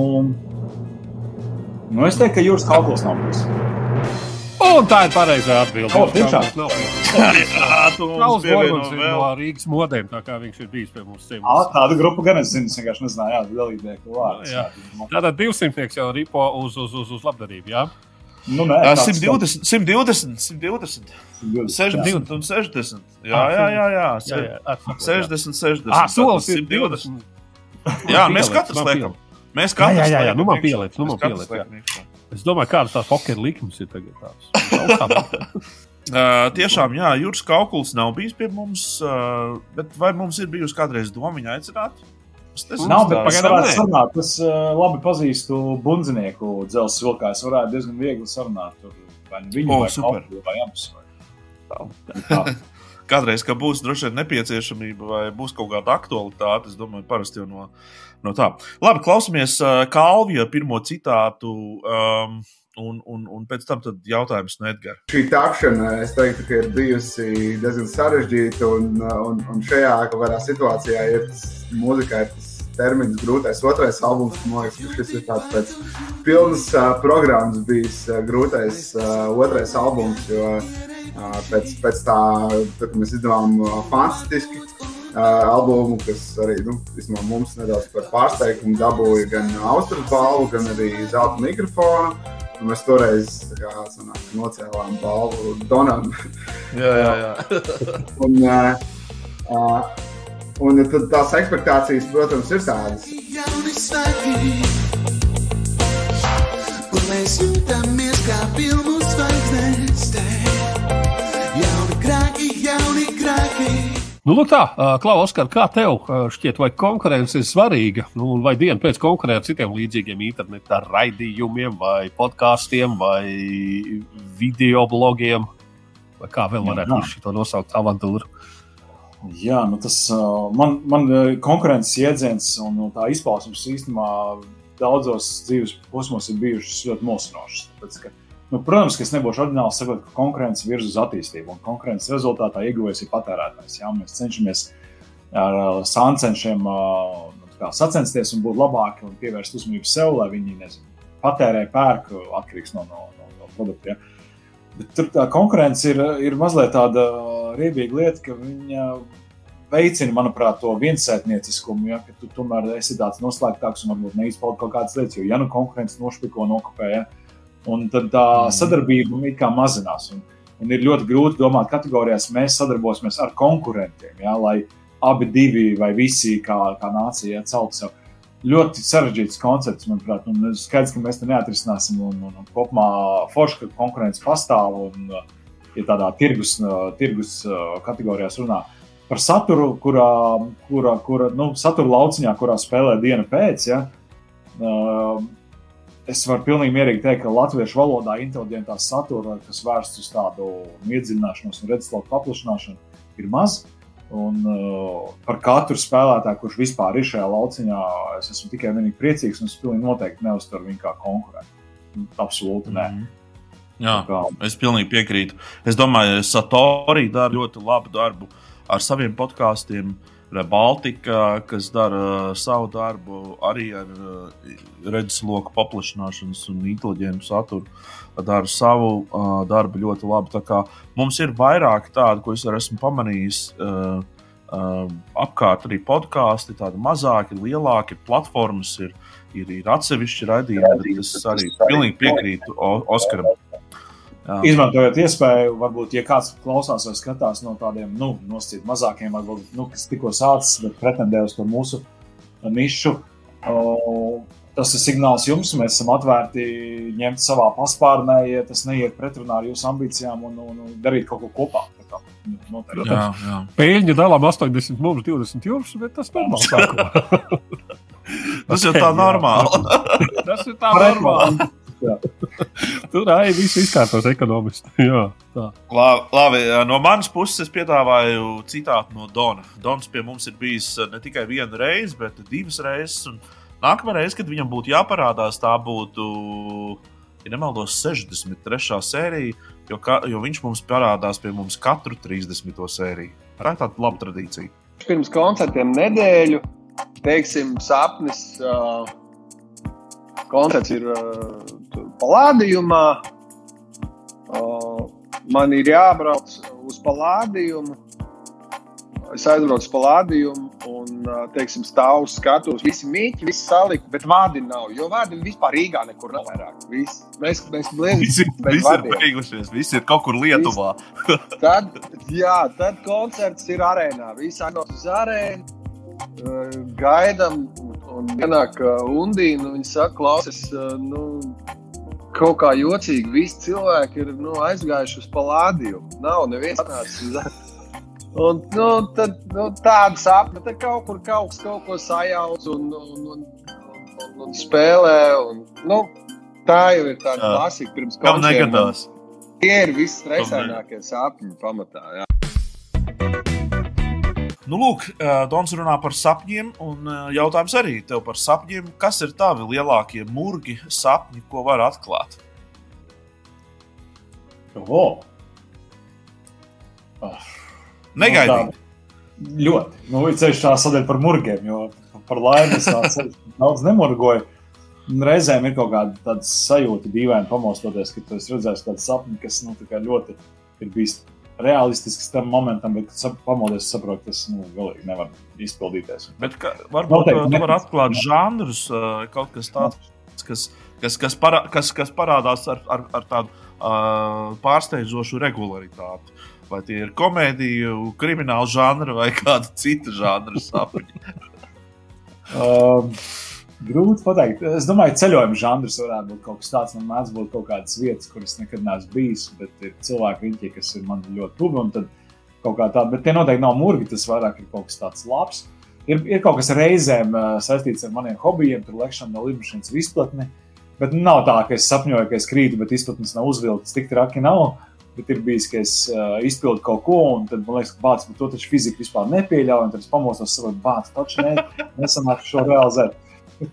nu, es teiktu, ka jūras kalkuls nav bijis. Un tā ir pareizā atbilde. O, tiešām? Jā, pievieno Bormans ir no Rīgas modēm, tā kā viņš ir bijis pie mums Ā, tādu grupu gan es zinu, es vienkārši nezināju, kāda dalībnieku vārds. Jā. Tātad 200 jau ripo uz, uz, uz, uz labdarību, jā? Nu, nē, Jā, tāds- 120, 120, 120, 60 un 60. Jā, jā, jā. jā, Jā, jā, atsakoju, jā. 60, 60. Ah, solis ir 120. 20. Jā, mēs katrs liekam. Mēs Jā, katrs jā, jā, jā, liekam nu man pieliec, nu man pieliec, jā. Es domāju, kādas tās pokeru likmes ir tagad. Tās. Uh, tiešām, jā, Juris Kaukuls nav bijis pie mums, uh, bet vai mums ir bijusi kādreiz doma viņu aicināt? Nezinu, Nav, bet tā- pagaidām sarunāt. Es uh, labi pazīstu bundzinieku dzelzceļa vilkā. Es varētu diezgan viegli sarunāt. Tur, vai nu viņu, O, vai super. Kaupu, vai abus. vai- Tā. Kādreiz, kad būs droši vien nepieciešamība vai būs kaut kāda aktualitāte, es domāju, parasti jau no, no tā. Labi, klausamies uh, Kalvija pirmo citātu. Um, Un, un, un pēc tam jautājums no Edgara. Šī tapšana, es teiktu, ir bijusi diezgan sarežģīta. Un, un, un šajā situācijā ir tas mūzikā, ir tas termins, grūtais otrais albums. Man liekas, ka šis ir tāds pēc pilnas uh, programmas bijis uh, grūtais uh, otrais albums. Jo uh, pēc, pēc tā, tā kad mēs izdevām uh, fantastiski. Uh, albumu, kas arī nu, vismaz mums nedaudz par pārsteigumu dabūja gan Austrijas balvu, gan arī zelta mikrofonu. Un mēs toreiz kā, sanāk, nocēlām balvu Donam. Jā, jā, jā. un, uh, uh, un tad tās expectācijas, protams, ir tādas. Mēs jūtamies kā filmu zvaigznes. Jauni krāki, jauni krāki. Nu, lūk, tā, Klau, Oskar, kā tev šķiet, vai konkurence ir svarīga? Nu, vai diena pēc konkurē ar citiem līdzīgiem interneta raidījumiem, vai podkāstiem, vai video blogiem, vai kā vēl varētu šo nosaukt avantūru? Jā, nu tas man, man konkurences jēdziens un tā izpausmes īstenībā daudzos dzīves posmos ir bijušas ļoti mosinošas. Tāpēc, ka, nu, protams, ka es nebūšu oriģināls sakot, ka konkurence virz uz attīstību un konkurences rezultātā ieguvējis ir patērētājs. Jā, mēs cenšamies ar sāncenšiem nu, sacensties un būt labāki un pievērst uzmanību sev, lai viņi nezinu, patērē, pērk atkarīgs no, no, no, no produkta. Ja. Bet tur tā konkurence ir, ir mazliet tāda riebīga lieta, ka viņa veicina, manuprāt, to viensētnieciskumu, ja, ka tu tomēr esi tāds noslēgtāks un varbūt neizpauž kaut kādas lietas, jo ja nu konkurence nošpiko, nokopēja, un tad tā mm. sadarbība it kā mazinās. Un, un ir ļoti grūti domāt kategorijās, mēs sadarbosimies ar konkurentiem, ja, lai abi divi vai visi kā, kā nācija ja, celtu sev. Ļoti sarežģīts koncepts, manuprāt, un skaidrs, ka mēs to neatrisināsim. Un, un, un kopumā forši, ka konkurence pastāv un ja tādā tirgus, tirgus kategorijās runā par saturu, kurā, kurā, kurā nu, satura lauciņā, kurā spēlē diena pēc. Ja, es varu pilnīgi mierīgi teikt, ka latviešu valodā inteliģentā satura, kas vērsts uz tādu iedziļināšanos un redzesloku paplašināšanu, ir maz. Un, uh, par katru spēlētāju, kurš vispār ir šajā lauciņā, es esmu tikai vienīgi priecīgs. Es pilnīgi noteikti neuztveru viņu kā konkurentu. Absolūti nē. Mm -hmm. Jā, kā... es pilnīgi piekrītu. Es domāju, ka Satori dara ļoti labu darbu ar saviem podkāstiem. Baltika, kas dara savu darbu arī ar uh, redzesloku paplašināšanas un inteliģentu saturu. Uh, dara savu uh, darbu ļoti labi. Mums ir vairāk tādu, ko es esmu pamanījis. Uh, uh, apkārt arī podkāsti, tādi mazāki, lielāki platformas ir, ir, ir atsevišķi raidījumi. Tas arī pilnīgi piekrītu Oskaram. Jā. Izmantojot iespēju, varbūt, ja kāds klausās vai skatās no tādiem nu, nosacītiem mazākiem, varbūt, nu, kas tikko sācis, bet pretendē uz to mūsu nišu, tas ir signāls jums. Mēs esam atvērti ņemt savā paspārnē, ja tas neiet pretrunā ar jūsu ambīcijām un, un, un darīt kaut ko kopā. Noteikti. Jā, jā. Pēļņi dalām 80, mums 20 jums, bet tas ir normāli. tas ir tā normāli. tas ir tā normāli. Tur arī viss izkārtos ekonomiski. Jā, tā. Labi, labi, no manas puses es piedāvāju citātu no Dona. Dons pie mums ir bijis ne tikai vienu reizi, bet divas reizes. Un Nākamā reize, kad viņam būtu jāparādās, tā būtu, ja nemaldos, 63. sērija, jo, ka, jo viņš mums parādās pie mums katru 30. sēriju. Tā ir tāda laba tradīcija. Pirms koncertiem nedēļu, teiksim, sapnis. Uh, koncerts ir uh, palādījumā. Uh, man ir jābrauc uz palādījumu es aizbraucu pa lādījumu un, teiksim, stāvu skatos, visi mīķi, visi salikti, bet vārdi nav. Jo vārdi vispār Rīgā nekur nav vairāk. Vis, mēs mēs bliezam, visi, visi ir beigušies, visi ir kaut kur Lietuvā. tad, jā, tad koncerts ir arēnā. Visi aiziet uz arēnu, gaidām, un ienāk Undīna, viņa saka, klausies, nu, kaut kā jocīgi. Visi cilvēki ir nu, aizgājuši uz palādījumu. Nav neviens atnācis uz. Un, nu, tad, nu, tāda sapņa, tad kaut kur kaut kas kaut ko sajauc un, un, un, un, un spēlē. Un, nu, tā jau ir tāda klasika pirms koncerta. Tie ir visstresainākie sapņi pamatā. Jā. Nu, lūk, Dons runā par sapņiem, un jautājums arī tev par sapņiem. Kas ir tavi lielākie murgi sapņi, ko var atklāt? Oh. Oh. Negaidīgi. Nu, ļoti. Nu, ceļš tā sadaļa par murgiem, jo par laimi es daudz nemurgoju. Reizēm ir kaut kāda sajūta, dīvaini pamostoties, ka tu redzēsi kādu sapni, kas nu, ļoti ir bijis realistisks tam momentam, bet, kad pamodies, saproti, tas nu, galīgi nevar izpildīties. Bet ka, varbūt Noteikti, tu vari atklāt žanrus, kaut kas tāds, kas, kas, kas, parā, kas, kas parādās ar, ar, ar tādu uh, pārsteidzošu regularitāti. Vai tie ir komēdiju, krimināla žanra vai kāda cita žanra sapņi? um, grūti pateikt. Es domāju, ka ceļojuma žanrs varētu būt kaut kas tāds. Man mēdz būt kaut kādas vietas, kuras nekad neesmu bijis, bet ir cilvēki, riņķi, kas ir man ļoti tuvi. Kaut kā tāda, bet tie noteikti nav murgi, tas vairāk ir kaut kas tāds labs. Ir, ir kaut kas reizēm uh, saistīts ar maniem hobijiem, tur lekšana no lidmašīnas izplatni. Bet nav tā, ka es sapņoju, ka es krītu, bet izplatnes nav uzvilktas. Tik traki nav. Bet ir bijis, ka es uh, izpildu kaut ko, un tad man liekas, ka bācis, to taču fizika vispār nepieļauj. Tad es pamostos savā bācis, taču ne, nesanāk šo realizēt.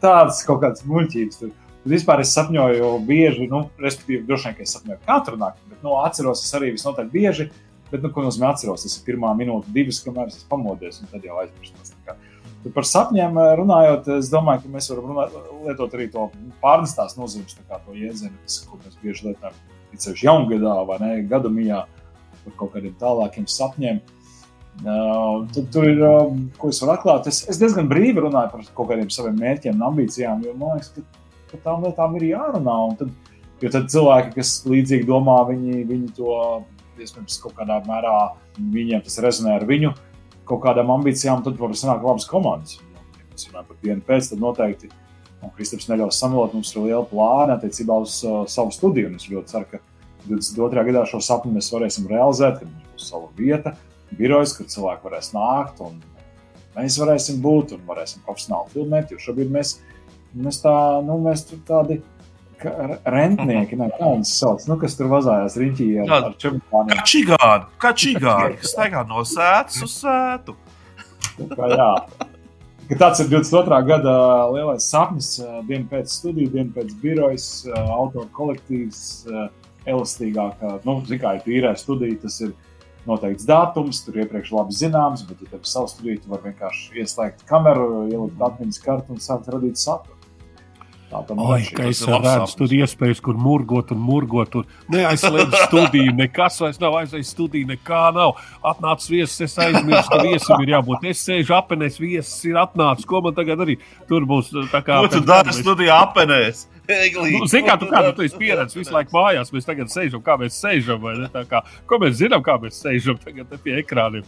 Tādas kaut kādas muļķības. Tur. Tad vispār es sapņoju bieži, nu, respektīvi, droši vien, ka es sapņoju katru nakti, bet nu, atceros es arī visnotaļ bieži. Bet, nu, ko nozīmē atceros, tas ir pirmā minūte, divas, kamēr es pamodies, un tad jau aizmirstos. Par sapņiem runājot, es domāju, ka mēs varam runāt, lietot arī to pārnestās nozīmes, kā to jēdzienu, ko mēs bieži lietojam īpaši jaungadā vai ne, gada mijā. par kaut kādiem tālākiem sapņiem. Uh, tad tur ir, uh, ko es varu atklāt. Es, es diezgan brīvi runāju par kaut kādiem saviem mērķiem un ambīcijām, jo man liekas, ka par tām lietām ir jārunā. Un tad, jo tad cilvēki, kas līdzīgi domā, viņi, viņi to iespējams kaut kādā mērā, viņiem tas rezonē ar viņu kaut kādām ambīcijām, tad var sanākt labas komandas. Ja mēs runājam par dienu pēc, tad noteikti. Un Kristaps neļaus samelot, mums ir liela plāna attiecībā uz uh, savu studiju. Un es ļoti ceru, ka 22. gadā šo sapni mēs varēsim realizēt, kad mums būs sava vieta, birojas, kur cilvēki varēs nākt un mēs varēsim būt un varēsim profesionāli filmēt. Jo šobrīd mēs, mēs, tā, nu, mēs tādi rentnieki, ne, kā viņas sauc, nu, kas tur vazājās riņķī ar, ar čempionu. Kā čigāni, kā čigāni, kas staigā no sētas uz sētu. Kā jā. Ka tāds ir 22. gada lielais sapnis, diena pēc studiju, diena pēc birojas, autoru kolektīvs, elastīgākā, nu, zin kā ir tīrē studija, tas ir noteikts datums, tur iepriekš labi zināms, bet, ja tev ir savs studija, tu vari vienkārši ieslēgt kameru, ielikt atmiņas kartu un sākt radīt saturu. Ai, ka es redzu, tur ir iespējas, kur murgot un murgot. Un neaizslēdz studiju, nekas vairs nav aizējis studiju, nekā nav. Atnācis viesis, es aizmirsu, ka viesim ir jābūt. Es sēžu apenēs, viesis ir atnācis. Ko man tagad arī tur būs? Kā, Ko tu dari studijā apenēs? Nu, Zini, kā tu, kā tu esi pieredzējis visu laiku mājās, mēs tagad sēžam, kā mēs sēžam. Kā, ko mēs zinām, kā mēs sēžam tagad pie ekrāniem.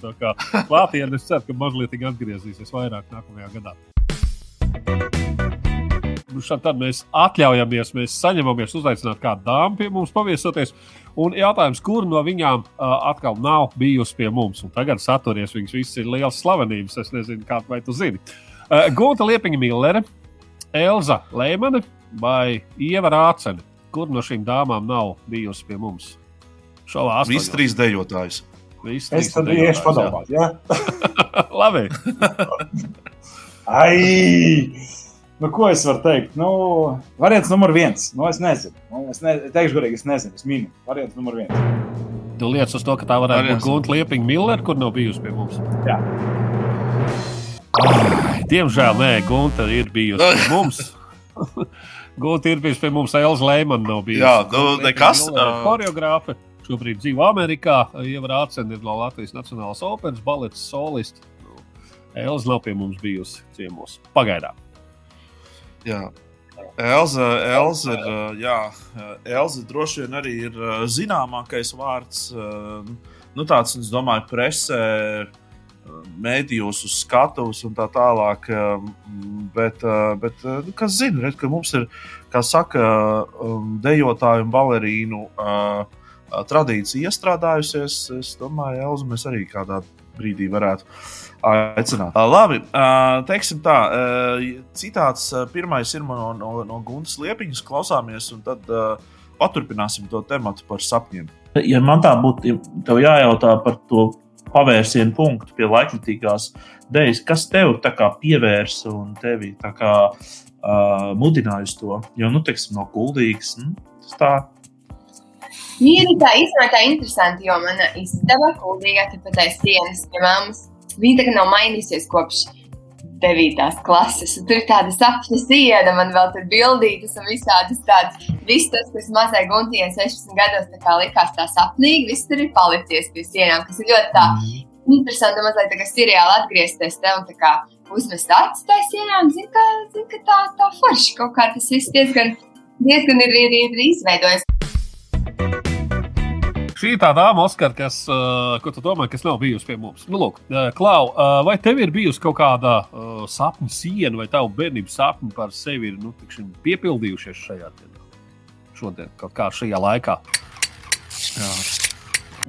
Klātienē es ceru, ka mazliet atgriezīsies vairāk nākamajā gadā. Nu, tad mēs atļaujamies, mēs saņemamies uzaicināt kādu dāmu pie mums paviesoties. Un jautājums, kur no viņām uh, atkal nav bijusi pie mums? Un tagad saturies, viņas visas ir liels slavenības. Es nezinu, kā vai tu zini. Uh, Gunta Liepiņa Millere, Elza Lēmane vai Ieva Rācene. Kur no šīm dāmām nav bijusi pie mums? Šovā Visi trīs dejotājs. Visi Es tad iešu padomāt, jā? Labi. Ai! Nu, ko es varu teikt? Nu, variants numur viens. Nu, es nezinu. Nu, es ne, teikšu, godīgi, es nezinu. Es minu. Variants numur viens. Tu lietas uz to, ka tā varētu būt Gunta Liepiņa Miller, kur nav bijusi pie mums. Jā. Ai, diemžēl, nē, Gunta ir bijusi pie mums. Gunta ir bijusi pie mums, Elza Leimana nav bijusi. Jā, nu, nekas. Choreogrāfa. Šobrīd dzīvo Amerikā. Ieva Rācena ir no Latvijas Nacionālās operas balets solists. Elza nav pie mums bijusi ciemos. Pagaidām. Jā. Elza, Elza, ir, jā, Elza droši vien arī ir zināmākais vārds. Nu, tāds, es domāju, presē, mēdījos uz skatuves un tā tālāk. Bet, bet nu, kas zina, red, ka mums ir, kā saka, dejotāju un balerīnu tradīcija iestrādājusies. Es domāju, Elza, mēs arī kādā brīdī varētu aicināt. Labi, teiksim tā, citāts pirmais ir no, no, no Guntas liepiņas, klausāmies, un tad paturpināsim to tematu par sapņiem. Ja man tā būtu ja jājautā par to pavērsienu punktu pie laikmatīgās dēļas, kas tev pievērsa un tevi kā, uh, mudināja uz to? Jo, nu, teiksim, no kuldīgas, nu, tas tā Ir tā īstenībā tā interesanti, jo mana istaba, kuldīgā, tepat aiz sienas pie mammas, viņa tagad nav mainījusies kopš 9. klases. Tur ir tāda sapņu siena, man vēl tur bildītas un visādas tādas. Viss tas, kas mazai Guntijai 16 gados tā kā likās tā sapnīgi, viss tur ir palicies pie sienām, kas ir ļoti tā interesanti, mazliet tā kā seriāli atgriezties te un tā kā uzmest acis tajā sienā un zin, ka, zin, ka tā, tā forši kaut kā tas viss diezgan, diezgan ir, ir, ir izveidojies. Šī ir tā dāma, Oskar, kas, uh, ko tu domā, kas nav bijusi pie mums. Nu, lūk, uh, Klau, uh, vai tev ir bijusi kaut kāda sapņu siena, vai tavu bērnības sapņi par sevi ir nu, tikšin, piepildījušies šajā dienā, šodien, kaut kā šajā laikā? Jā,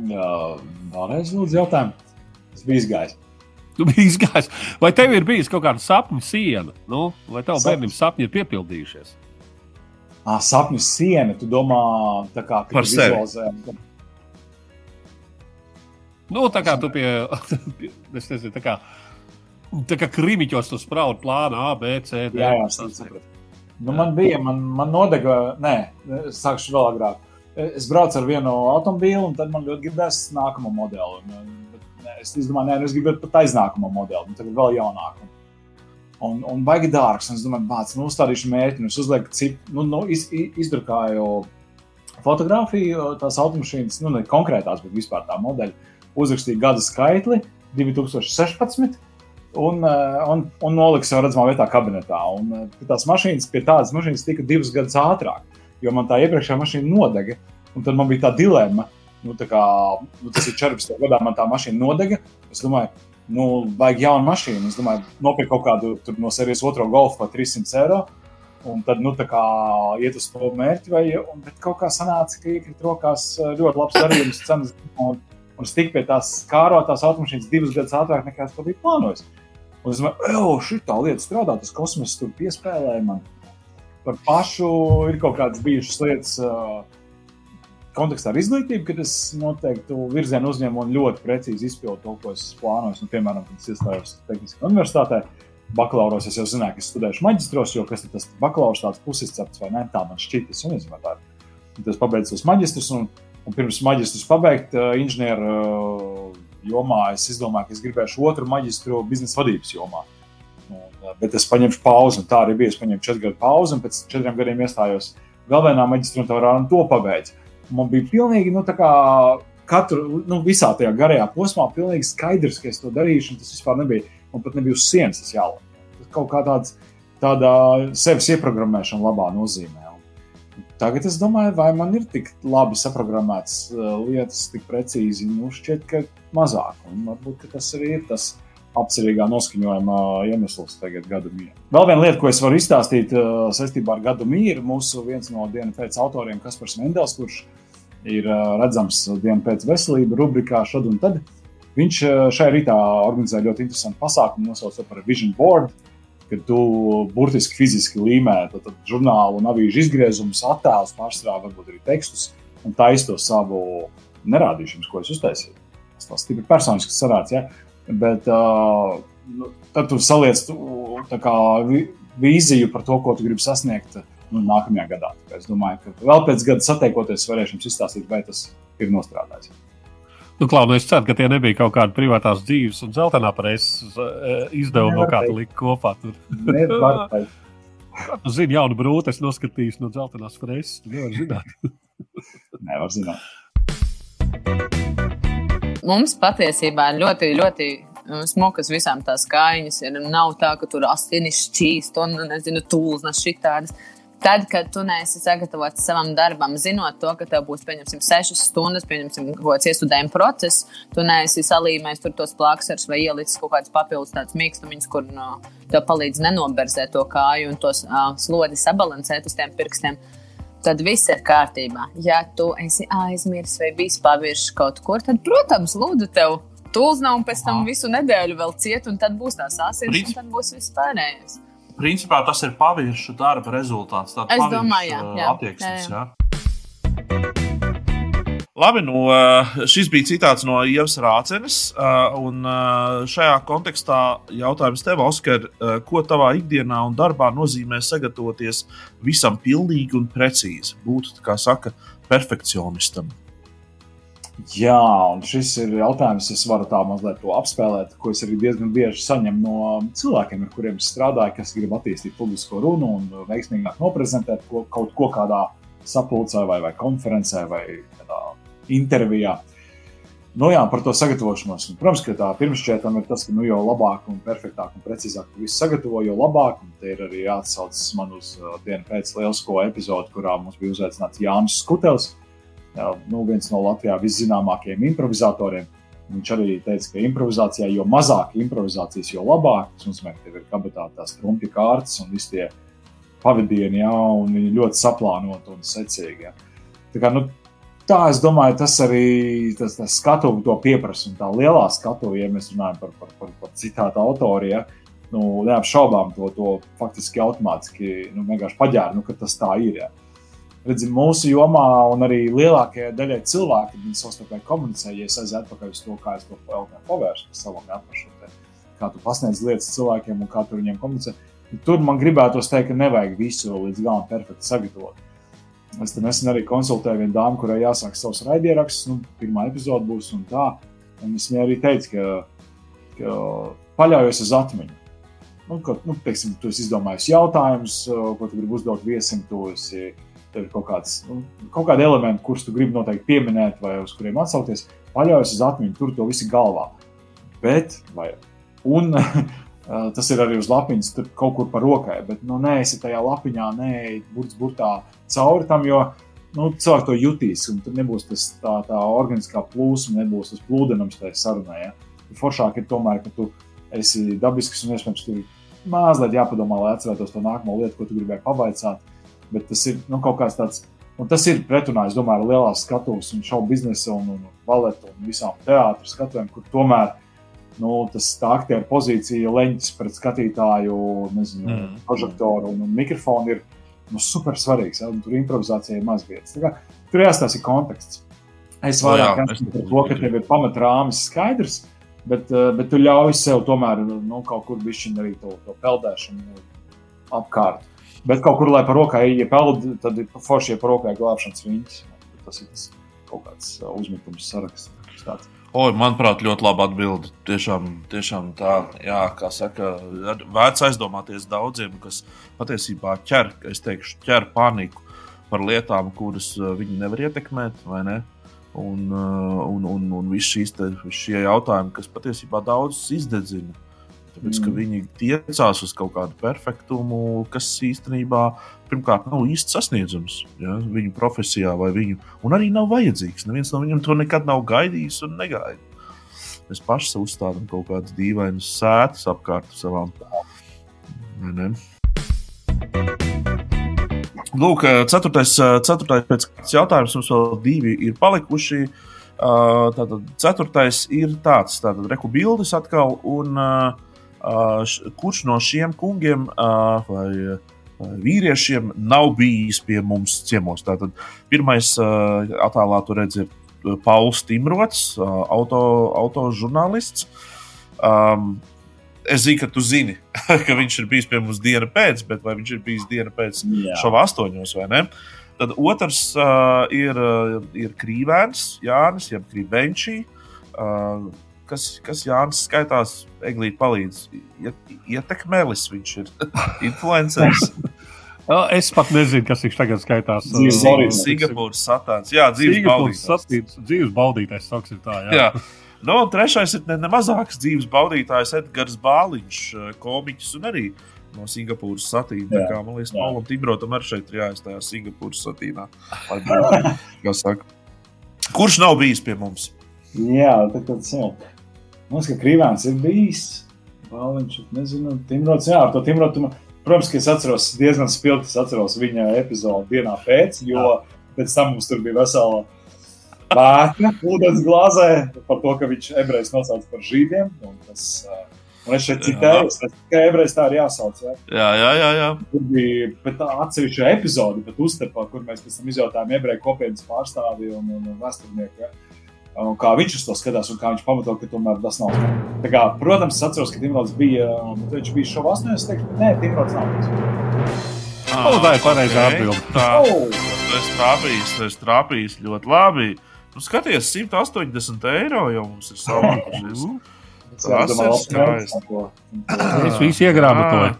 Jā vēlreiz lūdzu jautājumu. Es biju izgājis. Tu biji izgājis. Vai tev ir bijusi kaut kāda sapņu siena, nu, vai tavu bērnības sapņi ir piepildījušies? Ah, sapņu siena, tu domā, kā Par sevi. Nu, tā kā tu pie, es nezinu, tā kā, tā kā krimiķos tu spraudi plānu A, B, C, D. Jā, jā, sapratu. Nu, man bija, man, man nodega, nē, es sākšu vēl agrāk. Es braucu ar vienu automobīlu, un tad man ļoti gribējās nākamo modeli. Un, bet, nē, es domāju, nē, nu, es gribētu pat aiznākamo modeli, un tagad vēl jaunāku. Un, un baigi dārgs. un Es domāju, bāc, nu, uzstādīšu mērķi, un es uzlieku cipu, nu, nu iz, iz- izdrukāju fotografiju, tās automašīnas, nu, ne konkrētās, bet vispār tā modeļa, uzrakstīja gada skaitli 2016. Un, eh, un, un noliks jau redzamā vietā, kabinetā. Un, eh, tās mašīnas pie tādas mašīnas tika divas gadus ātrāk, jo man tā iepriekšējā mašīna nodega. Un tad man bija tā dilemma, nu, tā kā, nu, tas ir 14. gadā, man tā mašīna nodega. Es domāju, nu, vajag jaunu mašīnu. Es domāju, nopirkt kaut kādu no serijas otro golfu par 300 eiro. Un tad, nu, tā kā iet uz to mērķi, vai, un, kaut kā sanāca, ka iekrīt rokās eh, ļoti labs darījums, cenas. Un, un es tiku pie tās kārotās automašīnas divas gadus ātrāk nekā es to biju plānojis. Un es domāju, šī tā lieta strādā, tas kosmoss tur piespēlēja man. Par pašu ir kaut kādas bijušas lietas uh, kontekstā ar izglītību, kad es noteikti virzienu uzņēmu un ļoti precīzi izpildu to, ko es plānoju. Nu, piemēram, kad es iestājos Tehniskajā universitātē, bakalauros es jau zināju, ka es studēšu maģistros, jo kas ir tas bakalaurs tāds pusizcepts vai ne, tā man šķita, es nezinu, vai tā ir. Un tas pabeidz tos maģistrus, un, un pirms maģistrus pabeigt uh, inženieru uh, jomā es izdomāju, ka es gribēšu otru maģistru biznesa vadības jomā. Un, eh, bet es paņemšu pauzi, un tā arī bija. Es paņēmu četru gadu pauzi, un pēc četriem gadiem iestājos galvenā maģistrantūrā un to pabeidzu. Man bija pilnīgi, nu, tā kā katru, nu, visā tajā garajā posmā, pilnīgi skaidrs, ka es to darīšu, un tas vispār nebija, un pat nebija uz sienas tas jālāk. Tas kaut kā tāds, tāda sevis ieprogrammēšana labā nozīmē. Tagad es domāju, vai man ir tik labi saprogrammētas uh, lietas, tik precīzi. Nu, šķiet, ka mazāk. Un varbūt tas arī ir tas apcerīgā noskaņojuma iemesls tagad gadu mīru. Vēl viena lieta, ko es varu izstāstīt uh, saistībā ar gadu mīru, mūsu viens no dienas pēc autoriem, Kaspars Mendels, kurš ir uh, redzams dienu pēc veselība rubrikā šad un tad. Viņš šai rītā organizē ļoti interesantu pasākumu, nosaucot par Vision Board, kad tu burtiski fiziski līmē tad, tad žurnālu un avīžu izgriezumus, attēlus, pārstrādā varbūt arī tekstus un taisa to savu nerādīšanu, ko es uztaisīju tas stipri personisks sarāds. Ja? Bet uh, tad tu saliec kā, vīziju par to, ko tu gribi sasniegt nu, nākamajā gadā. Es domāju, ka vēl pēc gada satiekoties, varēšu jums izstāstīt, vai tas ir nostrādājis. Nu, Klau, nu es ceru, ka tie nebija kaut kādi privātās dzīves un zeltainā preses izdevumi, no kāda lika kopā. Nevar teikt. Nu, zini, jaunu brūci es noskatījos no zeltainās preses. Nevar zināt. Nevar zināt mums patiesībā ir ļoti, ļoti uh, smukas visām tās kājiņas. Ir. Nav tā, ka tur asinis šķīst un, nezinu, tūlznas šitādas. Tad, kad tu neesi sagatavots savam darbam, zinot to, ka tev būs, pieņemsim, sešas stundas, pieņemsim, kaut kāds iestudējuma process, tu neesi salīmējis tur tos plāksnes vai ielicis kaut kādas papildus tādas mīkstumiņas, kur no, tev palīdz nenoberzēt to kāju un tos uh, slodi sabalansēt uz tiem pirkstiem. Tad viss ir kārtībā. Ja tu esi aizmirsis vai bijis paviršs kaut kur, tad, protams, lūdzu, tev tūlzna un pēc tam visu nedēļu vēl ciet, un tad būs tās asins, Princip... un tad būs viss pārējais. Principā tas ir paviršu darba rezultāts. Es domāju, jā, jā, attieksmes, jā. jā. Labi, nu, šis bija citāts no Ievas Rācenes. Un šajā kontekstā jautājums tev, Oskar, ko tavā ikdienā un darbā nozīmē sagatavoties visam pilnīgi un precīzi? Būt, kā saka, perfekcionistam. Jā, un šis ir jautājums, es varu tā mazliet apspēlēt, ko es arī diezgan bieži saņemu no cilvēkiem, ar kuriem strādāju, kas grib attīstīt publisko runu un veiksmīgāk noprezentēt ko, kaut ko kādā sapulcē vai, vai konferencē vai intervijā. Nu, jā, par to sagatavošanos. Un, protams, ka tā pirmšķietam ir tas, ka nu, jo labāk, un perfektāk un precīzāk tu visu sagatavo, jo labāk. Un te ir arī jāatsaucas man uz uh, dienu pēc lielisko epizodu, kurā mums bija uzaicināts Jānis Skutels, nu, viens no Latvijā viszināmākajiem improvizatoriem. Viņš arī teica, ka improvizācijā jo mazāk improvizācijas, jo labāk. Tas nozīmē, ka tev ir kabatā tās trumpja kārtas un visi tie pavadieni, jā, un viņi ļoti saplānoti un secīgi. Jā. Tā kā, nu, Tā es domāju, tas arī tas, tas skatuve to pieprasa. Un tā lielā skatuve, ja mēs runājam par, par, par, par citātu autoriem, ja, nu, neapšaubām to, to faktiski automātiski nu, paģēra, nu, ka tas tā ir. Ja. Redzim, mūsu jomā, un arī lielākajai daļai cilvēku, kad viņi savstarpēji komunicē, ja es aizēju atpakaļ uz to, kā es to pavēršu par savam atpašu, kā tu pasniedz lietas cilvēkiem un kā tu viņiem komunicē. Tur man gribētos teikt, ka nevajag visu līdz galam perfekti sagatavot. Es nesen arī konsultēju vienu dāmu, kurai jāsāk savs raidieraksts. Nu, pirmā epizode būs un tā. Un es viņai arī teicu, ka, ka paļaujos uz atmiņu. Nu, ka, nu, teiksim, tu esi izdomājis jautājumus, ko tu gribi uzdot viesim. Tu esi tev ir kaut, kāds, nu, kaut kādi elementi, kurus tu gribi noteikti pieminēt, vai uz kuriem atsaukties, paļaujas uz atmiņu, tur to visu galvā. Bet, vai, un tas ir arī uz lapiņas, tur kaut kur par rokai, bet nu, neesi tajā lapiņā, neej burts burtā cauri tam, jo nu, cilvēki to jutīs, un tur nebūs tas, tā, tā organiskā plūsma, nebūs tas plūdenums tajā sarunā. Ja? Foršāk ir tomēr, ka tu esi dabisks un iespējams tur mazliet jāpadomā, lai atcerētos to nākamo lietu, ko tu gribēji pavaicāt. Bet tas ir nu, kaut kāds tāds, un tas ir pretrunā, es domāju, ar lielās skatuves un šovu biznesa un, un baletu un visām teātras skatuvēm, kur tomēr nu, tas tā aktieru pozīcija, leņķis pret skatītāju, nezinu, mm. prožektoru un, un mikrofonu ir nu, super svarīgs. Ja? Tur improvizācija ir maz vietas. Tur jāstāsta konteksts. Es vairāk esmu par to, ka tev ir pamatrāmis skaidrs, bet, eh, bet tu ļauj sev tomēr nu, kaut kur bišķiņ arī to, to peldēšanu apkārt. Bet kaut kur, lai par rokai ja peld, tad ir forši, ja par rokai glābšanas viņas. Tas ir tas kaut kāds eh, uzmetums saraksts. Oi, manuprāt, ļoti labi atbild. Tiešām, tiešām tā, jā, kā saka, vērts aizdomāties daudziem, kas patiesībā ķer, es teikšu, ķer paniku par lietām, kuras eh, viņi nevar ietekmēt, vai ne? Un, uh, un, un, un visi šīs te, šie jautājumi, kas patiesībā daudzus izdedzina. Tāpēc, mm. viņi tiecās uz kaut kādu perfektumu, kas īstenībā pirmkārt nav īsti sasniedzams ja, viņu profesijā, vai viņu, un arī nav vajadzīgs. Neviens no viņiem to nekad nav gaidījis un negaida. Mēs paši uzstādām kaut kādas dīvainas sēdes apkārt savām. Ne? Lūk, ceturtais, ceturtais pēc jautājums mums vēl divi ir palikuši. Tātad ceturtais ir tāds, tātad reku bildes atkal, un kurš no šiem kungiem vai, vai vīriešiem nav bijis pie mums ciemos. Tātad pirmais attēlā tu redzi ir Pauls Timrots, auto, autožurnālists. Um, es zinu, ka tu zini, ka viņš ir bijis pie mums dienu pēc, bet vai viņš ir bijis dienu pēc šova astoņos vai ne? Tad otrs uh, ir, uh, ir Krīvēns, Jānis, jeb Krīvenčī. Uh, kas, kas Jānis skaitās, Eglīte palīdz. Ietekmēlis viņš ir influenceris. Es pat nezinu, kas viņš tagad skaitās. Singapūras satāns. Jā, dzīves baudītājs. Dzīves baudītājs, saksim tā. Jā. jā. Nu, trešais ir ne, ne mazāks dzīves baudītājs Edgars Bāliņš, komiķis un arī no Singapūras satīna. Kā, man liekas, Paulam Timbrotam arī šeit ir jāizstājās Singapūras satīnā. Kurš nav bijis pie mums? Jā, tas jau. Mums, ka Krīvēns ir bijis. Bāliņš, nezinu, Timbrots, jā, ar to Timbrotu. Protams, ka es atceros diezgan spilgti, es atceros viņa epizodi dienā pēc, jo jā. pēc tam mums tur bija vesela Vētra ūdens glāzē par to, ka viņš ebrejs nosauc par žīdiem. Un, tas, un es šeit citēju, es, ka ebrejs tā ir jāsauc. Ja? Jā, jā, jā. jā. Tur bija tā atsevišķa epizode, bet uztepā, kur mēs pēc tam izjautājām ebreju kopienas pārstāvi un, un, un vēsturnieku. Ja? Un kā viņš uz to skatās, un kā viņš pamato, ka tomēr tas nav. Tā kā, protams, es atceros, ka Timrods bija, viņš bija šo vasarā. Es teiktu, nē, Timrods nav. Ah, oh, tā ir pareizā okay. atbilde. Tā, oh. Tas trāpījis, tas trāpījis ļoti labi. Nu, skaties, 180 eiro jau mums ir savākušies. Tas ir skaisti. Es visu iegrāmatoju.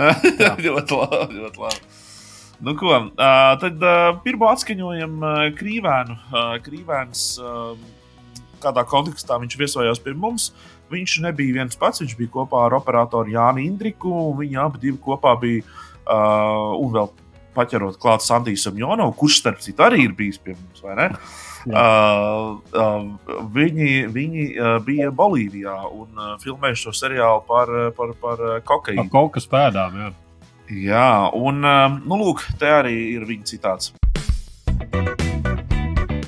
ļoti labi, ļoti labi. Nu, ko, tad pirmo atskaņojam Krīvēnu. Krīvēns, kādā kontekstā viņš viesojās pie mums. Viņš nebija viens pats, viņš bija kopā ar operatoru Jānu Indriku. Viņi abi kopā bija uh, un vēl paķerot klāt Sandijam Jonovam, kurš starp citu arī ir bijis pie mums. Uh, uh, viņi viņi uh, bija Bolīvijā un uh, filmēja šo seriālu par, par, par kokaīnu. Par kokas pēdām, jā. Jā, un uh, nu, lūk, te arī ir viņa citāts.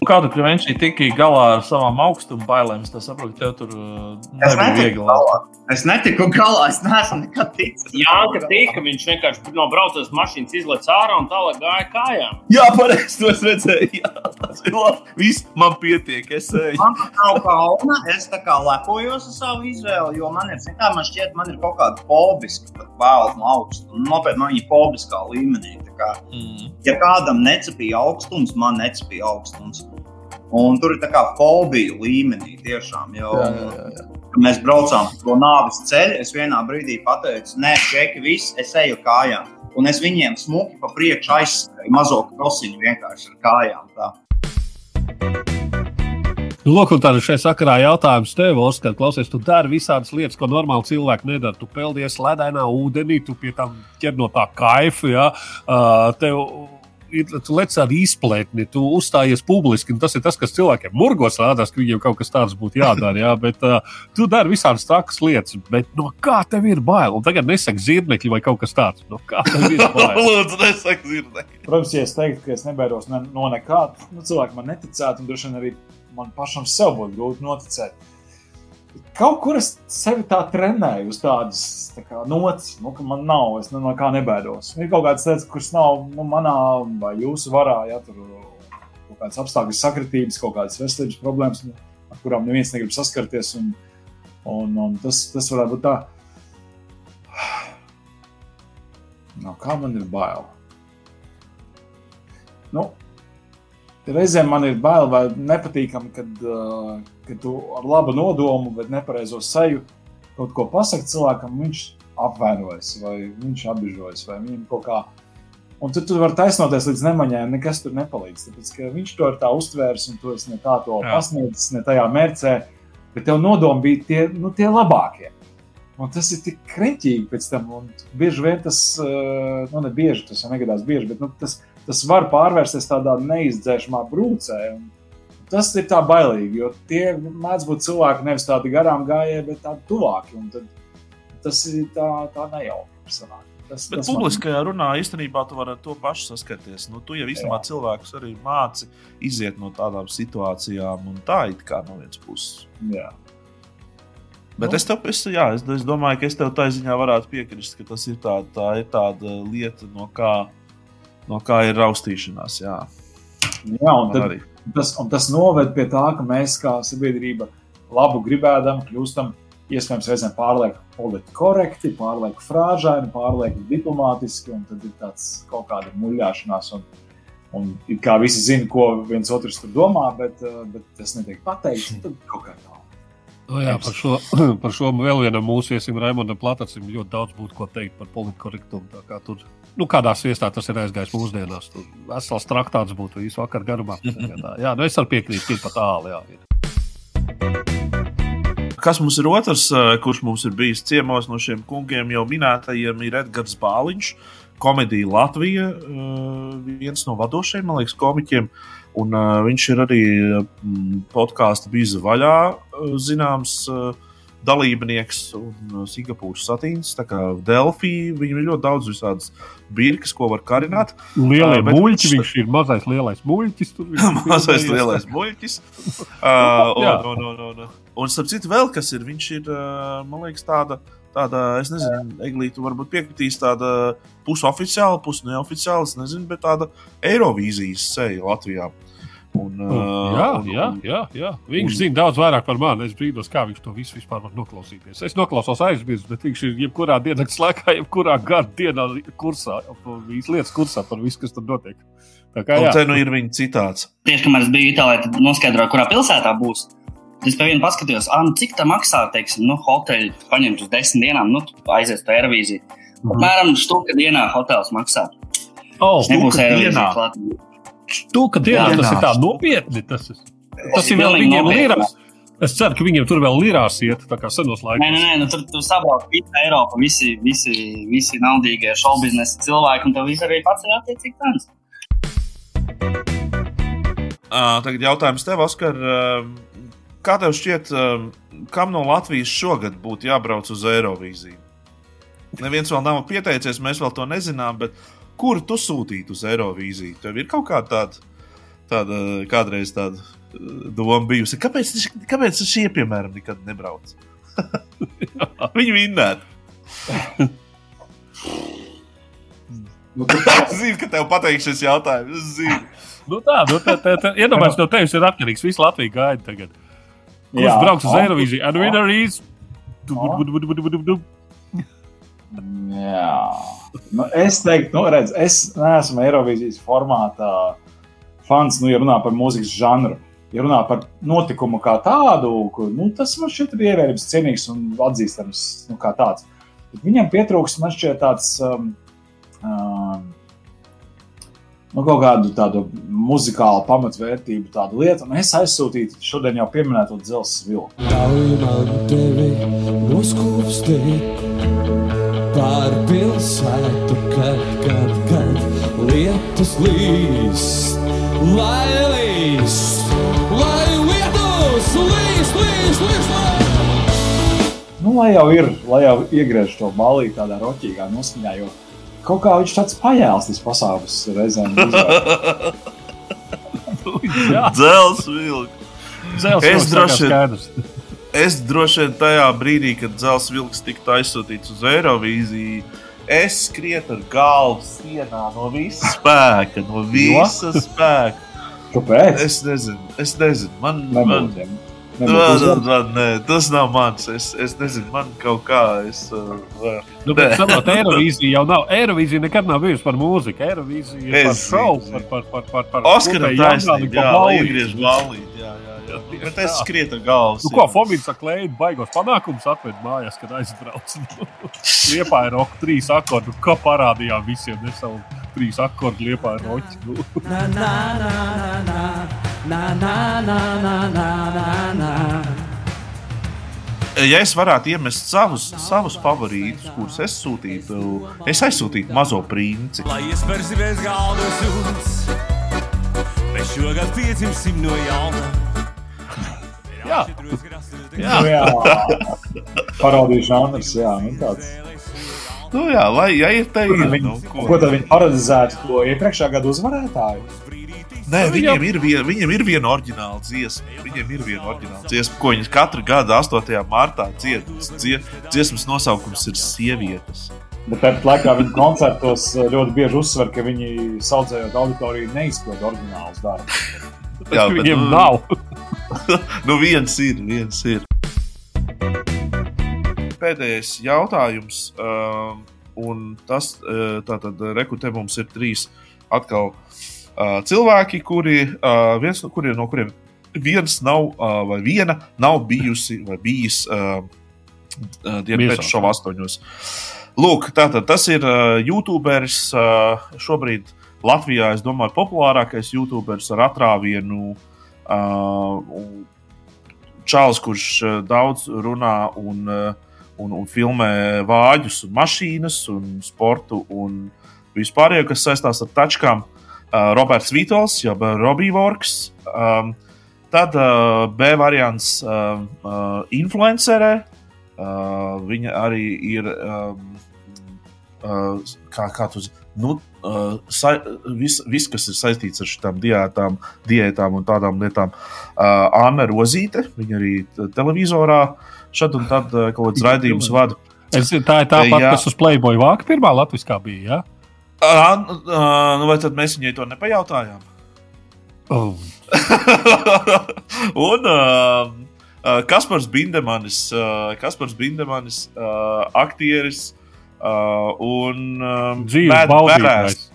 Kā tu prevencija tiki galā ar savām augstuma bailēm? Es saprotu, ka tev tur uh, nebija viegli. Galā. Es netiku galā, es neesmu nekad ticis. Jā, ka tika, viņš vienkārši no braucas mašīnas izlaiž ārā un tālāk gāja kājām. Jā, pareizi, to es redzēju. Jā, tas ir labi. Viss man pietiek, es eju. Man pat nav kauna, es tā kā lepojos ar savu izvēli, jo man ir, kā man šķiet, man ir kaut kāda fobiska, pat vēl no augstuma. Nopietni, man viņa fobiskā līmenī. Kā, mm. Ja kādam necepīja augstums, man necepīja augstums. Un tur ir tā kā fobija līmenī tiešām. Jo, Jā, jā, jā, Mēs braucām pa to nāves ceļu. Es vienā brīdī pateicu, nē, čeki, viss, es eju kājām. Un es viņiem smuki pa priekšu aizskrēju mazo krosiņu vienkārši ar kājām. Tā. Nu, tad šai sakarā jautājums tev, Oskar, klausies, tu dari visādas lietas, ko normāli cilvēki nedara. Tu peldies ledainā ūdenī, tu pie tam ķer no tā kaifa. Ja? Uh, tev ir, tu lec ar izplētni, tu uzstājies publiski. un Tas ir tas, kas cilvēkiem murgos rādās, ka viņiem kaut kas tāds būtu jādara. Ja? Bet uh, tu dari visādas trakas lietas, bet no kā tev ir bail? Un tagad nesaki zirnekļi vai kaut kas tāds. No kā tev ir bail? Lūdzu, nesaki zirnekļi. Protams, ja es teiktu, ka es nebaidos ne, no nekā, nu, cilvēki man neticētu, un droši vien arī man pašam sev būtu grūti noticēt. Kaut kur es sevi tā trenēju uz tādas tā kā, nots, nu, ka man nav, es ne, no kā nebaidos. Ir kaut kādas lietas, kuras nav nu, manā vai jūsu varā, ja tur kaut kādas apstākļu sakritības, kaut kādas veselības problēmas, nu, ar kurām neviens negrib saskarties. Un, un, un tas, tas varētu būt tā. No kā man ir bail? Nu, Reizēm man ir bail vai nepatīkami, kad, uh, kad tu ar labu nodomu, bet nepareizo seju kaut ko pasaki cilvēkam, viņš apvainojas, vai viņš apbežojas, vai viņam kaut kā. Un tad tu vari taisnoties līdz nemaņai, nekas tur nepalīdz. Tāpēc, viņš to ir tā uztvērs, un tu esi ne tā to Jā. pasniedzis, ne tajā mērcē, bet tev nodomi bija tie, nu, tie labākie. Un tas ir tik kreņķīgi pēc tam. Un bieži vien tas, nu, ne bieži, tas negadās bieži, bet nu, tas, tas var pārvērsties tādā neizdzēšamā brūcē. Tas ir tā bailīgi, jo tie mēdz būt cilvēki nevis tādi garām gājēji, bet tādi tuvāki. Tas ir tā, tā nejauki. sanāk. Tas, Bet tas man- publiskajā runā īstenībā tu vari ar to pašu saskarties. Nu, tu jau īstenībā cilvēkus arī māci iziet no tādām situācijām, un tā it kā no vienas puses. Jā. Bet Nu. es, tev, es, jā, es, es domāju, ka es tev tā ziņā varētu piekrist, ka tas ir, tā, tā ir tāda lieta, no kā, no kā ir raustīšanās. Jā, Jā, un, tad, arī. tas, un tas noved pie tā, ka mēs kā sabiedrība labu gribēdam, kļūstam iespējams reizēm pārlieku politiski korekti, pārlieku frāžaini, pārlieku diplomātiski, un tad ir tāds kaut kāda muļāšanās. Un, un kā visi zina, ko viens otrs tur domā, bet, eh, bet tas netiek pateikts. Tad kaut kā tā. O, jā, par, šo, par šo vēl vienam mūsu viesim, Raimondam Platacim, ļoti daudz būtu ko teikt par politkorektumu. Tā kā Tur, nu, kādās viestās tas ir aizgājis mūsdienās. Tur vesels traktāts būtu visu vakaru garumā. Jā, nu es arī piekrītu, ir pat tālu. Jā, ir. Kas mums ir otrs, eh, kurš mums ir bijis ciemos no šiem kungiem, jau minētajiem, ir Edgars Bāliņš, komēdija Latvija, eh, viens no vadošajiem, man liekas, komiķiem. Un, uh, viņš ir arī mm, podkāstu bijis vaļā, eh, zināms, uh, dalībnieks un Singapūras satīns. Tā kā Delfī, viņam ir ļoti daudz visādas birkas, ko var karināt. Lielie Uh, muļķi, viņš ir mazais lielais muļķis. Viņš Mazais lielais muļķis. Uh, Jā. un, un, un, un, un starp citu, vēl kas ir, viņš ir, uh, man liekas, tāda, tāda es nezinu, Eglīte, varbūt piekritīs tāda pusoficiāla, pusneoficiāla, es nezinu, bet tāda Eirovīzijas seja Latvijā. Un, uh, Jā, un, jā, un- jā, jā. Viņš un- zina daudz vairāk par mani. Es brīnos, kā viņš to visu vispār var noklausīties. Es noklausos aizmirst, bet viņš ir jebkurā dienas laikā, jebkurā gada dienā kursā, par visu lietas kursā par visu, kas tur notiek. Tā kā Un jā. te nu ir viņa citāts. Tieši kamēr es biju Itālijā, tad noskaidroju, kurā pilsētā būs. Es pie viena paskatījos, ah, nu, cik tā maksā, teiksim, nu, hoteļi paņemt uz desmit dienām, nu, aizies uz Eirovīziju. Apmēram štuka dienā hotels maksā. Oh, nebūs dienā? klāt. Stūka dienā Jā, tas ir jā. tā nopietni. Tas ir, tas ir vēl viņiem lirās. Es ceru, ka viņiem tur vēl lirās iet, tā kā senos laikos. Nē, nē, nē, nu, tur tur sabrauc visa Eiropa, visi, visi, visi naudīgie šaubiznesa cilvēki, un tev viss arī pats ir attiecīgi tāds. Uh, tagad jautājums tev, Oskar. Uh, kā tev šķiet, uh, kam no Latvijas šogad būtu jābrauc uz Eirovīziju? Neviens vēl nav pieteicies, mēs vēl to nezinām, bet kur tu sūtītu uz Eirovīziju? Tev ir kaut kāda tāda, tāda kādreiz tāda uh, doma bijusi. Kāpēc, kāpēc šie, piemēram, nekad nebrauc? Viņi vinnētu. Es zinu, ka tev patīk šis jautājums. Es zinu. Nu tā, nu tā, tā, tā iedomājieties, no tevis ir atkarīgs. Visu Latviju gaida tagad. Kurš Jā. brauks uz Oh. Eirovīziju? And winner is... Jā, nu, es teiktu, nu, redz, es neesmu Eirovīzijas formātā fans, nu, ja runā par mūzikas žanru. ja runā par notikumu kā tādu, ko, nu, tas man šķiet ir ievērības cienīgs un atzīstams nu, kā tāds. Bet viņam pietrūkst, man šķiet, tāds. Um, um, Nu, kaut kādu tādu muzikālu pamatvērtību, tādu lietu, un es aizsūtīju šodien jau pieminēto dzelzceļa vilku. Man tevi uzkūpstīt pār pilsētu, kad, kad, kad lietus līst, lai līst, lai lietus līst, līst, līst, lai. Nu, lai jau ir, lai jau iegriež to balīti tādā roķīgā noskaņā, jo kaut kā viņš tāds pajēls, tas pasaules reizēm. Dzels vilks. Dzels Es vilks droši skaidrs. vien. Es droši vien tajā brīdī, kad dzels vilks tika aizsūtīts uz Eirovīziju, es skrietu ar galvu sienā no visa spēka. No visa spēka. Kāpēc? Es nezinu, es nezinu. Man, Nebūtu, man, ja. Nebūtu man, man, nē, tas nav mans. Es, es nezinu, man kaut kā. Es, uh, Nu, bet saprot, Eirovīzija jau nav. Eirovīzija nekad nav bijusi par mūziku. Eirovīzija ir par šovu, par, par, par, par, par taisnība, jaunāku jā, iegriež ballīti. Jā, jā, jā. Bet es skrietu ar galvu. Nu, ko Fobīns saka, klēģi baigos panākums atved mājās, kad aizbrauc. Liepā ir roka trīs akordi, nu, kā parādījām visiem, ne savu trīs akordu liepā ar roķi. Ja es varētu iemest savus, savus favorītus, kurus es sūtītu, es aizsūtītu mazo princi. Lai es persi bez galda sūds, mēs šogad piedzimsim no jauna. Jā, jā. jā. parādīšu Andris, jā, un tāds. Nu, jā, lai ja ir ir. Viņi, Nu, ko? ko tad viņi parodizētu, ko iepriekšējā gada uzvarētāju? Nē, viņiem ir, vien, viņiem ir viena oriģināla dziesma. Viņiem ir viena oriģināla dziesma, ko viņi katru gadu 8. martā dzied. Dzie, dziesmas nosaukums ir Sievietes. Bet tāpat laikā viņi koncertos eh, ļoti bieži uzsver, ka viņi saucējot auditoriju neizpilda oriģinālus darbus. Jā, bet, viņiem nu, nav. nu, viens ir, viens ir. Pēdējais jautājums. Um, un tas, uh, tātad, rekrutē mums ir trīs atkal uh, cilvēki, kuri, uh, viens no kuriem, no kuriem viens nav, uh, vai viena nav bijusi vai bijis uh, uh, dienas pēc šova astoņos. Lūk, tātad tas ir uh, YouTuberis uh, šobrīd Latvijā, es domāju, populārākais YouTuberis ar atrāvienu. Uh, Čāls, kurš uh, daudz runā un, uh, un, un filmē vāģus, un mašīnas, un sportu un vispārējo, kas saistās ar tačkām. Uh, Roberts Vitols, jau Robija Vorks. Um, tad uh, B variants uh, uh, influencerē. Uh, viņa arī ir. Um, uh, kā, kā tu zini, nu, uh, sa, vis, viss, kas ir saistīts ar šīm diētām, diētām un tādām lietām. Uh, Anna Rozīte, viņa arī televizorā šad un tad uh, kaut kāds raidījums vada. Es, tā ir tā pati, Jā. kas uz Playboy vāka pirmā latviskā bija. Ja? Uh, uh, nu vai tad mēs viņai to nepajautājām? Oh. un uh, Kaspars Bindemanis, uh, Kaspars Bindemanis uh, aktieris uh, un um, Dzīves baudītājs. badass.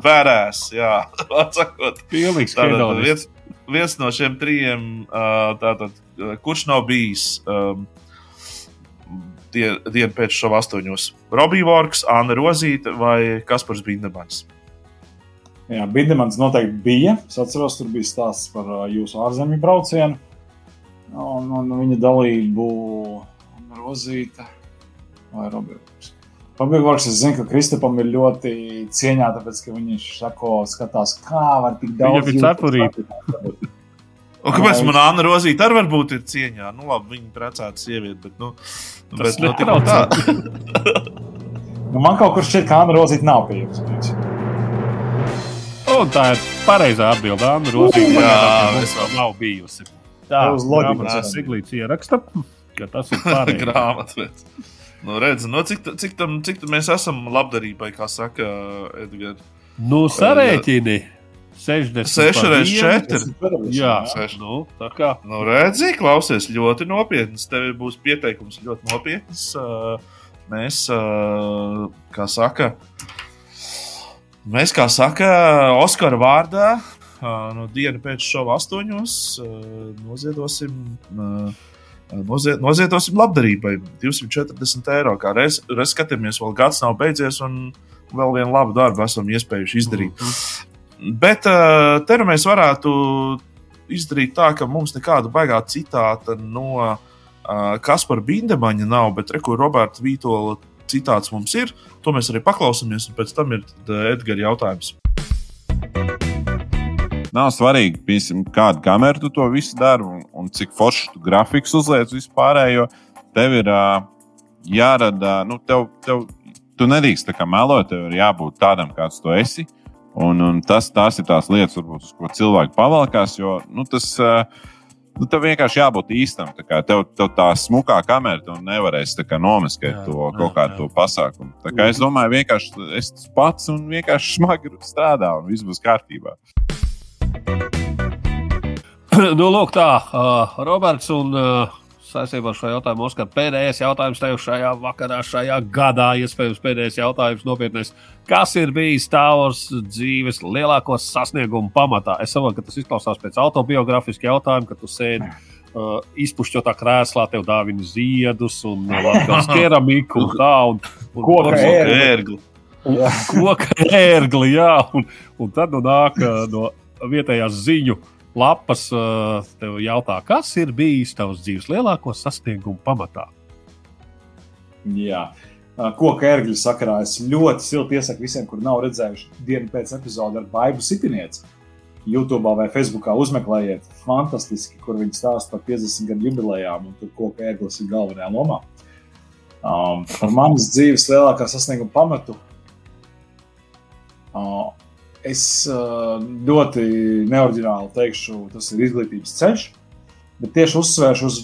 Bērēs, jā, atsakot. Hedonists. viens, viens no šiem trijiem, uh, tātad, kurš nav bijis um, die, dienu pēc šova astoņos? Robija Vorks, Anna Rozīte vai Kaspars Bindemanis? Jā, Bindemans noteikti bija. Es atceros, tur bija stāsts par uh, jūsu ārzemju braucienu. Un, un viņa dalību Rozīte vai Roberts. Roberts, es zinu, ka Kristapam ir ļoti cieņā, tāpēc, ka viņš sako, skatās, kā var tik daudz. Viņam ir jūtas cepurīte. Un kāpēc man Anna Rozīte arī varbūt ir cieņā? Nu, labi, viņa precēta sieviete, bet, nu, Tas bet, nu, tik un tā. Nu, man kaut kur šķiet, ka Anna Rozīte nav pieejams. Un tā ir pareizā atbilde. Anna Rozīte Jā, pagaidām es mums vēl nav bijusi. Tā uz ceram. Siglīts ieraksta, ka tas ir pareizi. grāmatvedis. Nu, redz, nu, cik, cik, tam, cik tam mēs esam labdarībai, kā saka Edgars? Nu, sarēķini. 60. 6 par reizes vienu. 4. Jā, Seši. nu, tā kā. Nu, redzi, klausies, ļoti nopietns. Tev būs pieteikums ļoti nopietns. Mēs, kā saka, mēs, kā saka, Oskara vārdā no dienas pēc šova astoņos noziedosim. Nozie, noziedosim labdarībai 240 eiro. Kā reiz, reiz skatāmies, vēl gads nav beidzies, un vēl vienu labu darbu esam iespējuši izdarīt. Mm -hmm. Bet uh, te nu mēs varētu izdarīt tā, ka mums nekāda baigā citāta no uh, Kaspara Bindemaņa nav, bet reku Roberta Vītola citāts mums ir. To mēs arī paklausāmies, un pēc tam ir Edgars jautājums. Nav svarīgi, piemēram, kādu kameru tu to visu dari un, un cik forši tu grafikus uzliec vispārējo. Tev ir uh, jārada, nu, tev, tev, tu nedrīkst tā kā melot, tev ir jābūt tādam, kāds tu esi. Un, un tas, tās ir tās lietas, varbūt, ko cilvēki pavalkās, jo nu, tas. Uh, Nu, tev vienkārši jābūt īstam. Tā tev, tev tā smukā kamera, tu nevarēsi nomiskēt jā, to jā, kaut kādu jā. pasākumu. Tā kā es domāju, vienkārši es pats un vienkārši smagi strādāju, un viss būs kārtībā. nu, lūk, tā, uh, Roberts un uh, saistībā ar šo jautājumu, Oskar, pēdējais jautājums tev šajā vakarā, šajā gadā, iespējams, pēdējais jautājums nopietnais. Kas ir bijis tavs dzīves lielāko sasniegumu pamatā? Es saprotu, ka tas izklausās pēc autobiogrāfiska jautājuma, ka tu sēdi. Uh, izpušķotā krēslā tev dāvina ziedus un uh, keramiku un tā. Un, un, koka ērgli. Koka ērgli, jā. Un, un tad nu nāk uh, no vietējās ziņu lapas uh, tev jautā, kas ir bijis tavs dzīves lielāko sasniegumu pamatā? Jā. Uh, koka ērgļu sakarā es ļoti silti iesaku visiem, kur nav redzējuši dienu pēc epizode ar Baibu Sitinieci. YouTube vai Facebookā uzmeklējiet, fantastiski, kur viņi stāsta par 50 gadu jubilejām, un tur koka ērglis ir galvenajā lomā. Um, par manas dzīves lielākā sasnieguma pamatu uh, Es uh, ļoti neordināli teikšu, tas ir izglītības ceļš, bet tieši uzsvēršu uz,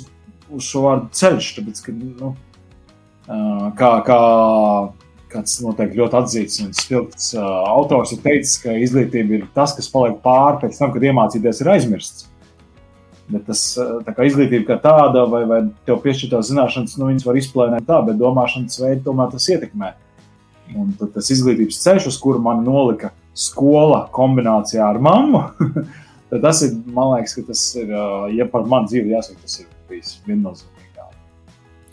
uz šo vārdu ceļš. Tāpēc, ka, nu, kā, kā kāds noteikti ļoti atzīts un spilgts autors ir teicis, ka izglītība ir tas, kas paliek pāri pēc tam, kad iemācīties ir aizmirsts. Bet tas, kā izglītība kā tāda, vai, vai tev piešķirtās zināšanas, nu, viņas var izplēnēt tā, bet domāšanas veidu tomēr tas ietekmē. Un tas izglītības ceļš, uz kuru man nolika skola kombinācijā ar mammu, tas ir, man liekas, ka tas ir, ja par manu dzīvi jāsaka, tas ir bijis viennozīmīgi.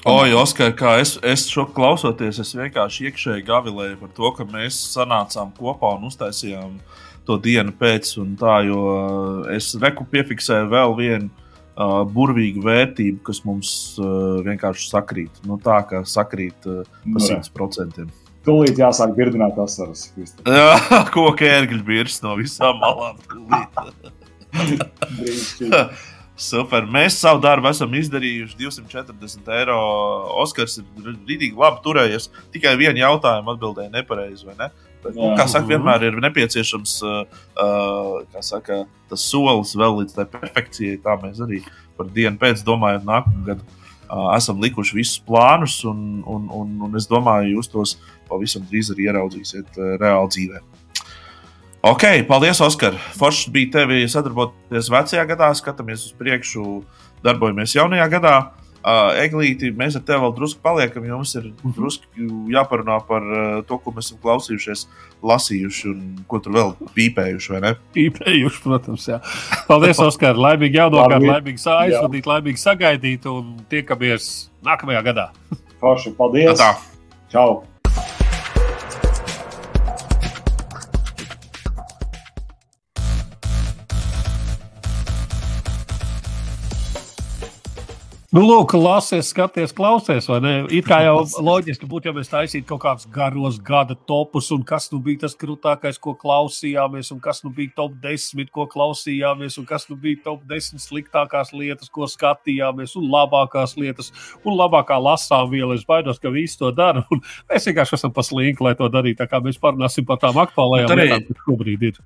Oi, Oskar, kā es, es šo klausoties, es vienkārši iekšēji gavilēju par to, ka mēs sanācām kopā un uztaisījām to dienu pēc, tā, jo es reku piefiksēju vēl vienu uh, burvīgu vērtību, kas mums uh, vienkārši sakrīt. Nu, tā kā sakrīt uh, pa 100%. Tūlīt jāsāk birdināt asaras. Jā, koka ērgļu birs no visām malām. Super. Mēs savu darbu esam izdarījuši 240 eiro. Oskars ir rītīgi labi turējies. Tikai vienu jautājumu atbildēja nepareizi. Ne? Bet, nu, kā saka, vienmēr ir nepieciešams uh, saka, tas solis vēl līdz tai perfekcijai. Tā mēs arī par dienu pēc domājam nākamā gada esam likuši visus plānus, un, un, un, un es domāju, jūs tos pavisam drīz arī ieraudzīsiet reāli dzīvē. Ok, paldies, Oskar. Forši bija tevi sadarboties vecajā gadā, skatāmies uz priekšu, darbojamies jaunajā gadā. Uh, Eglīti, mēs ar tevi vēl drusku paliekam, jo mums ir drusku jāparunā par uh, to, ko mēs esam klausījušies, lasījuši un ko tur vēl pīpējuši. Pīpējuši, protams, jā. Paldies, Oskar. Laimīgi jaunākā, laimīgi aizvadīt, laimīgi sagaidīt un tiekamies nākamajā gadā. Forši, paldies! Tā. Čau! Nu, lūk, lasies, skaties, klausies? It kā jau loģiski būtu, ja mēs taisītu kaut kādus garos gada topus, un kas nu bija tas krūtākais, ko klausījāmies, un kas nu bija top 10, ko klausījāmies, un kas nu bija top 10 sliktākās lietas, ko skatījāmies, un labākās lietas, un labākā lasām viela. Es baidos, ka visi to dara, mēs vienkārši esam paslīnki, lai to darītu. Tā kā mēs parunāsim par tām aktuālajām lietām, kas šobrīd ir.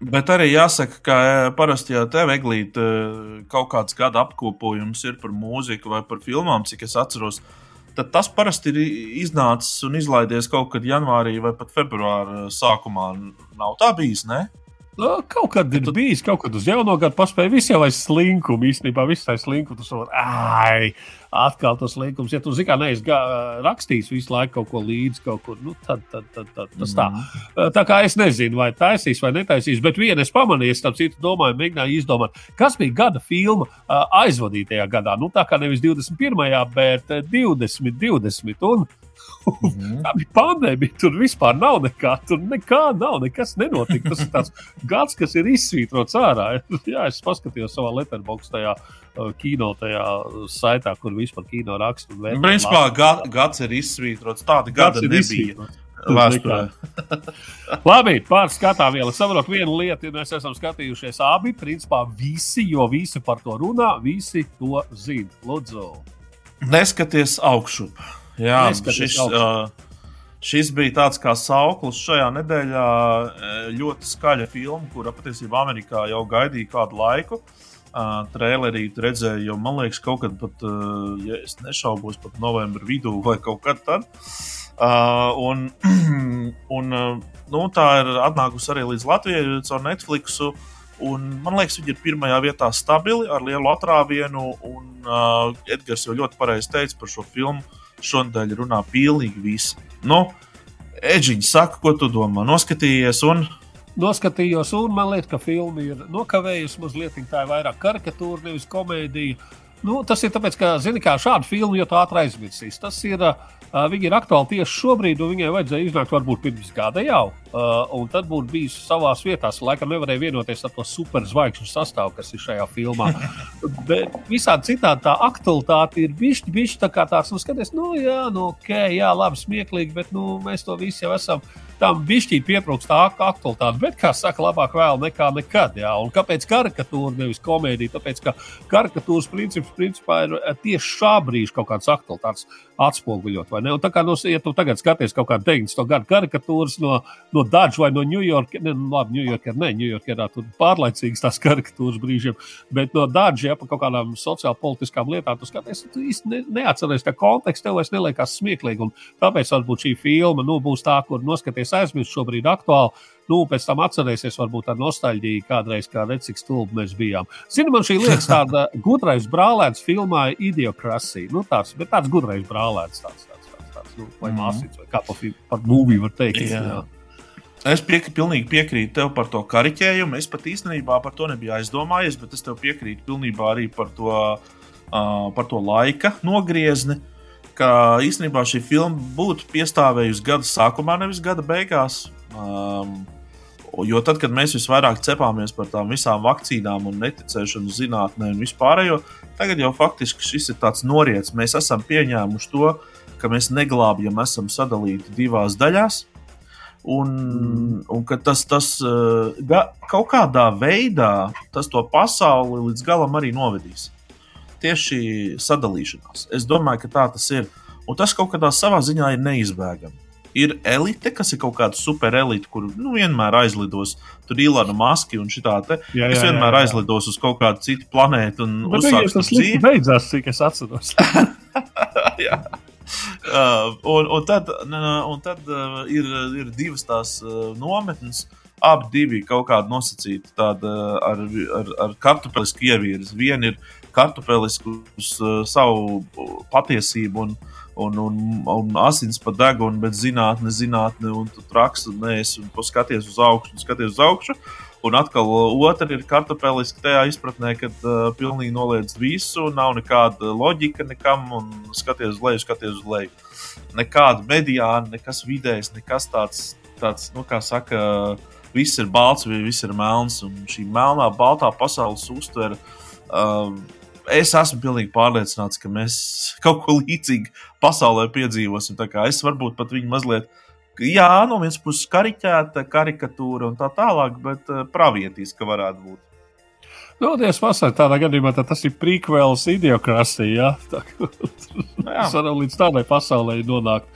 Bet arī jāsaka, ka e, parasti jau tev, Eglīte, e, kaut kāds gada apkopojums ir par mūziku vai par filmām, cik es atceros. Tad tas parasti ir iznācis un izlaidies kaut kad janvārī vai pat februāra sākumā. Nav tā bijis, ne? Nu, kaut kad ir bijis, kaut kad uz jauno gadu paspēja. Viss jau aiz slinkumu īstenībā, viss aiz slinkumu. Tas var, ai, atkal tas slinkums. Ja tu zini, kā neesi rakstījis visu laiku kaut ko līdzi, kaut kur, nu, tad, tad, tad, tad tas tā. Mhm. Tā kā es nezinu, vai taisīs vai netaisīs, bet vienu es pamanīju, starp citu, domāju, mēģināju izdomāt, kas bija gada filma aizvadītajā gadā. Nu, tā kā nevis 21. bet ā, 20, 20. Un, Mhm. Tā bija pandēmija, tur vispār nav nekā. Tur nekā nav, nekas nenotika. Tas ir tāds gads, kas ir izsvītrots ārā. Jā, es paskatījos savā letterbox tajā kino, tajā saitā, kur vispār kino raksta. Principā lasu. ga, gads ir izsvītrots. Tāda Gads gada nebija. izsvītrots. Labi, pārskatām vēl. Es saprotu, viena lieta, ir, mēs esam skatījušies abi. Principā visi, jo visi par to runā, visi to zina. Lūdzu, Neskaties augšup. Jā, Neskaties šis, augšup. uh, šis bija tāds kā sauklis šajā nedēļā. uh, Ļoti skaļa filma, kura patiesībā Amerikā jau gaidīja kādu laiku. Uh, trailerī tu redzēji, jau man liekas, kaut kad pat, uh, ja es nešaubos, pat novembra vidū vai kaut kad tad. Uh, un un uh, nu, tā ir atnākusi arī līdz Latvijai caur Netflix. Un, man liekas, viņi ir pirmajā vietā stabili ar lielu atrāvienu. Un, uh, Edgars jau ļoti pareizi teica par šo filmu. Šonadēļ runā pilnīgi visi. Nu, Edžiņš, saka, ko tu domā? Noskatījies, un Noskatījos, un man liekas, ka filma ir nokavējusi mazliet. Tā ir vairāk karikatūra, nevis komēdija. Nu, tas ir tāpēc, ka, zini, kā šādu filmu jau tā ātri aizmirsīs. Tas ir, uh, viņi ir aktuāli tieši šobrīd, un viņai vajadzēja iznākt varbūt pirms gada jau. Uh, un tad būtu bijis savā vietā. Laikam nevarēja vienoties ar to superzvaigžņu sastāvu, kas ir šajā filmā. Bet visādi citādi tā aktualitāte ir bijusi bijusi tā kā tāds, nu, skaties, nu, jā, nu, ok, jā, labi, smieklīgi, bet nu, mēs to visi jau esam. Tam bišķī pietrūkst tā ak- aktualitāte, bet, kā saka, labāk vēl nekā nekad. Jā. Un kāpēc karikatūra, nevis komēdija? Tāpēc, ka karikatūras princips principā ir eh, tieši šā brīža kaut kāds aktualitātes atspoguļot. tā kā, no, ja tu tagad skaties kaut kādu 90. gadu karikatūras no, no Dāģa vai no Ņujorka, ne, nu, labi, Ņujorka, ne, Ņujorka tur pārlaicīgas tās karikatūras brīžiem, bet no Dāģa, ja pa kaut kādām sociālpolitiskām lietām, tu skaties, tu īsti ne, neatceries tā kontekstu, tev vairs neliekas smieklīgi. Un tāpēc varbūt šī filma nu, būs tā, kur noskaties aizmirst šobrīd aktuāli. Nu, pēc tam atcerēsies, varbūt ar nostalģiju kādreiz, kā redz, cik stulbi mēs bijām. Zini, man šī liekas tāda gudrais brālēns filmā Idiokrasija. Nu, tāds, bet tāds gudrais brālēns, tāds, tāds, tāds, tāds nu, vai Mhm. māsīts, vai kā pa, par mūviju var teikt. Jā. Es piek, pilnīgi piekrītu tev par to kariķējumu. Es pat īstenībā par to nebiju aizdomājies, bet es tev piekrītu pilnībā arī par to, uh, par to laika nogriezni. Ka īstenībā šī filma būtu piestāvējusi gada sākumā, nevis gada beigās. Um, jo tad, kad mēs visvairāk cepāmies par tām visām vakcīnām un neticēšanu zinātnē un vispārējo, tagad jau faktiski šis ir tāds noriets. Mēs esam pieņēmuši to, ka mēs neglābjam, esam sadalīti divās daļās. Un, un ka tas, tas uh, ga, kaut kādā veidā tas to pasauli līdz galam arī novedīs. Tieši sadalīšanās. Es domāju, ka tā tas ir. Un tas kaut kādā savā ziņā ir neizbēgami. Ir elite, kas ir kaut kāda superelite, kur nu, vienmēr aizlidos. Tur ir Ilana Maska un šitā te. Jā, Es jā, vienmēr jā, jā. aizlidos uz kaut kādu citu planētu un tas slikti dzīvi. beidzās, cik es atceros. Uh, un, un tad, n- un tad uh, ir, ir divas tās uh, nometnes. Abi divi kaut kādi nosacīti tādi, uh, ar, ar, ar kartupeļsku ievirzi. Viena ir kartupeļsku uz uh, savu patiesību un, un, un, un asins pa degunu, bet zinātne, zinātne, un tu traks nēs, un tu skaties uz augšu, un skaties uz augšu. Un atkal otra ir kartupeliska tajā izpratnē, ka uh, pilnīgi noliedz visu, nav nekāda loģika nekam, un skaties uz leju, skaties uz leju. Nekāda mediāna, nekas vidējs, nekas tāds, tāds nu, kā saka, viss ir balts vai viss ir melns. Un šī melnā, baltā pasaules uztvere. Um, es esmu pilnīgi pārliecināts, ka mēs kaut ko līdzīgu pasaulē piedzīvosim. Tā es varbūt pat viņu mazliet Jā, no vienas puses kariķēta, karikatūra un tā tālāk, bet uh, pravietiska varētu būt. Nu, Dievs, pasaka, tādā gadījumā tad tas ir prequels idiokrasija. Ja? Tā kā Mēs varam līdz tādai pasaulē nonākt.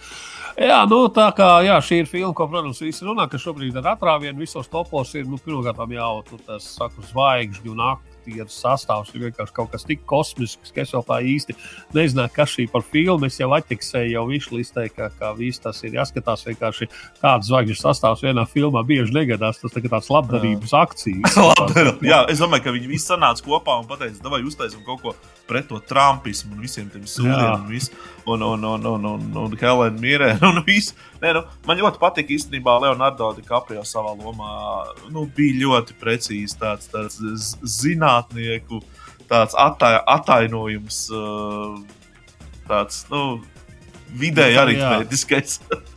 Jā, nu, tā kā jā, šī ir filma, ko, protams, visi runā, ka šobrīd ar atrāvienu visos topos ir, nu, pirmkārt, jau tas saku, zvaigžņu nakti, aktieru sastāvs ir vienkārši kaut kas tik kosmisks, ka es vēl tā īsti nezināju, kas šī par filmu. Es jau atķeksēju, jau viņš listē, ka, ka viss tas ir jāskatās vienkārši tāds zvaigžņu sastāvs vienā filmā bieži negadās. Tas tā tāds labdarības akcijas. Labdarība. Jā, es domāju, ka viņi visi sanāca kopā un teica, vai uztaisām kaut ko pret to trumpismu un visiem tiem sūdiem. Un, un, un, un, un, un, Helēna Mirē. Un visu. Nē, nu, man ļoti patīk īstenībā Leonardo DiCaprio savā lomā. Nu, bija ļoti precīzi tāds, tāds zinātnieku tāds attai, attainojums, tāds nu, vidēji aritmētiskais.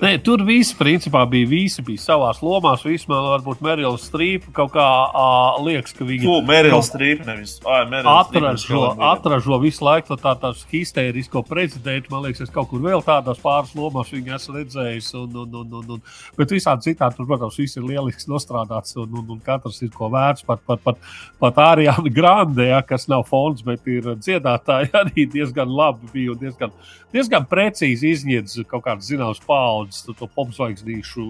Nē, tur viss principā bija. Visi bija savā lomā. Vismaz varbūt Merila Strīpa kaut kā uh, liekas, ka viņa to Merila Strīpa nevis atražo, atražo visu laiku tā, tās histērisko prezidentu. Man liekas, es kaut kur vēl tādās pāris lomās viņu esmu redzējis. Un, un, un, un, un, bet visādi citādi tur, protams, viss ir lieliski nostrādāts un, un, un katrs ir ko vērts. Pat, pat, pat, pat Ariāna Grande, ja, kas nav fonds, bet ir dziedātāji, arī diezgan labi bija un diezgan, diezgan precīzi izņēdz kaut kādas zināmas paudzes to popzvaigznīšu,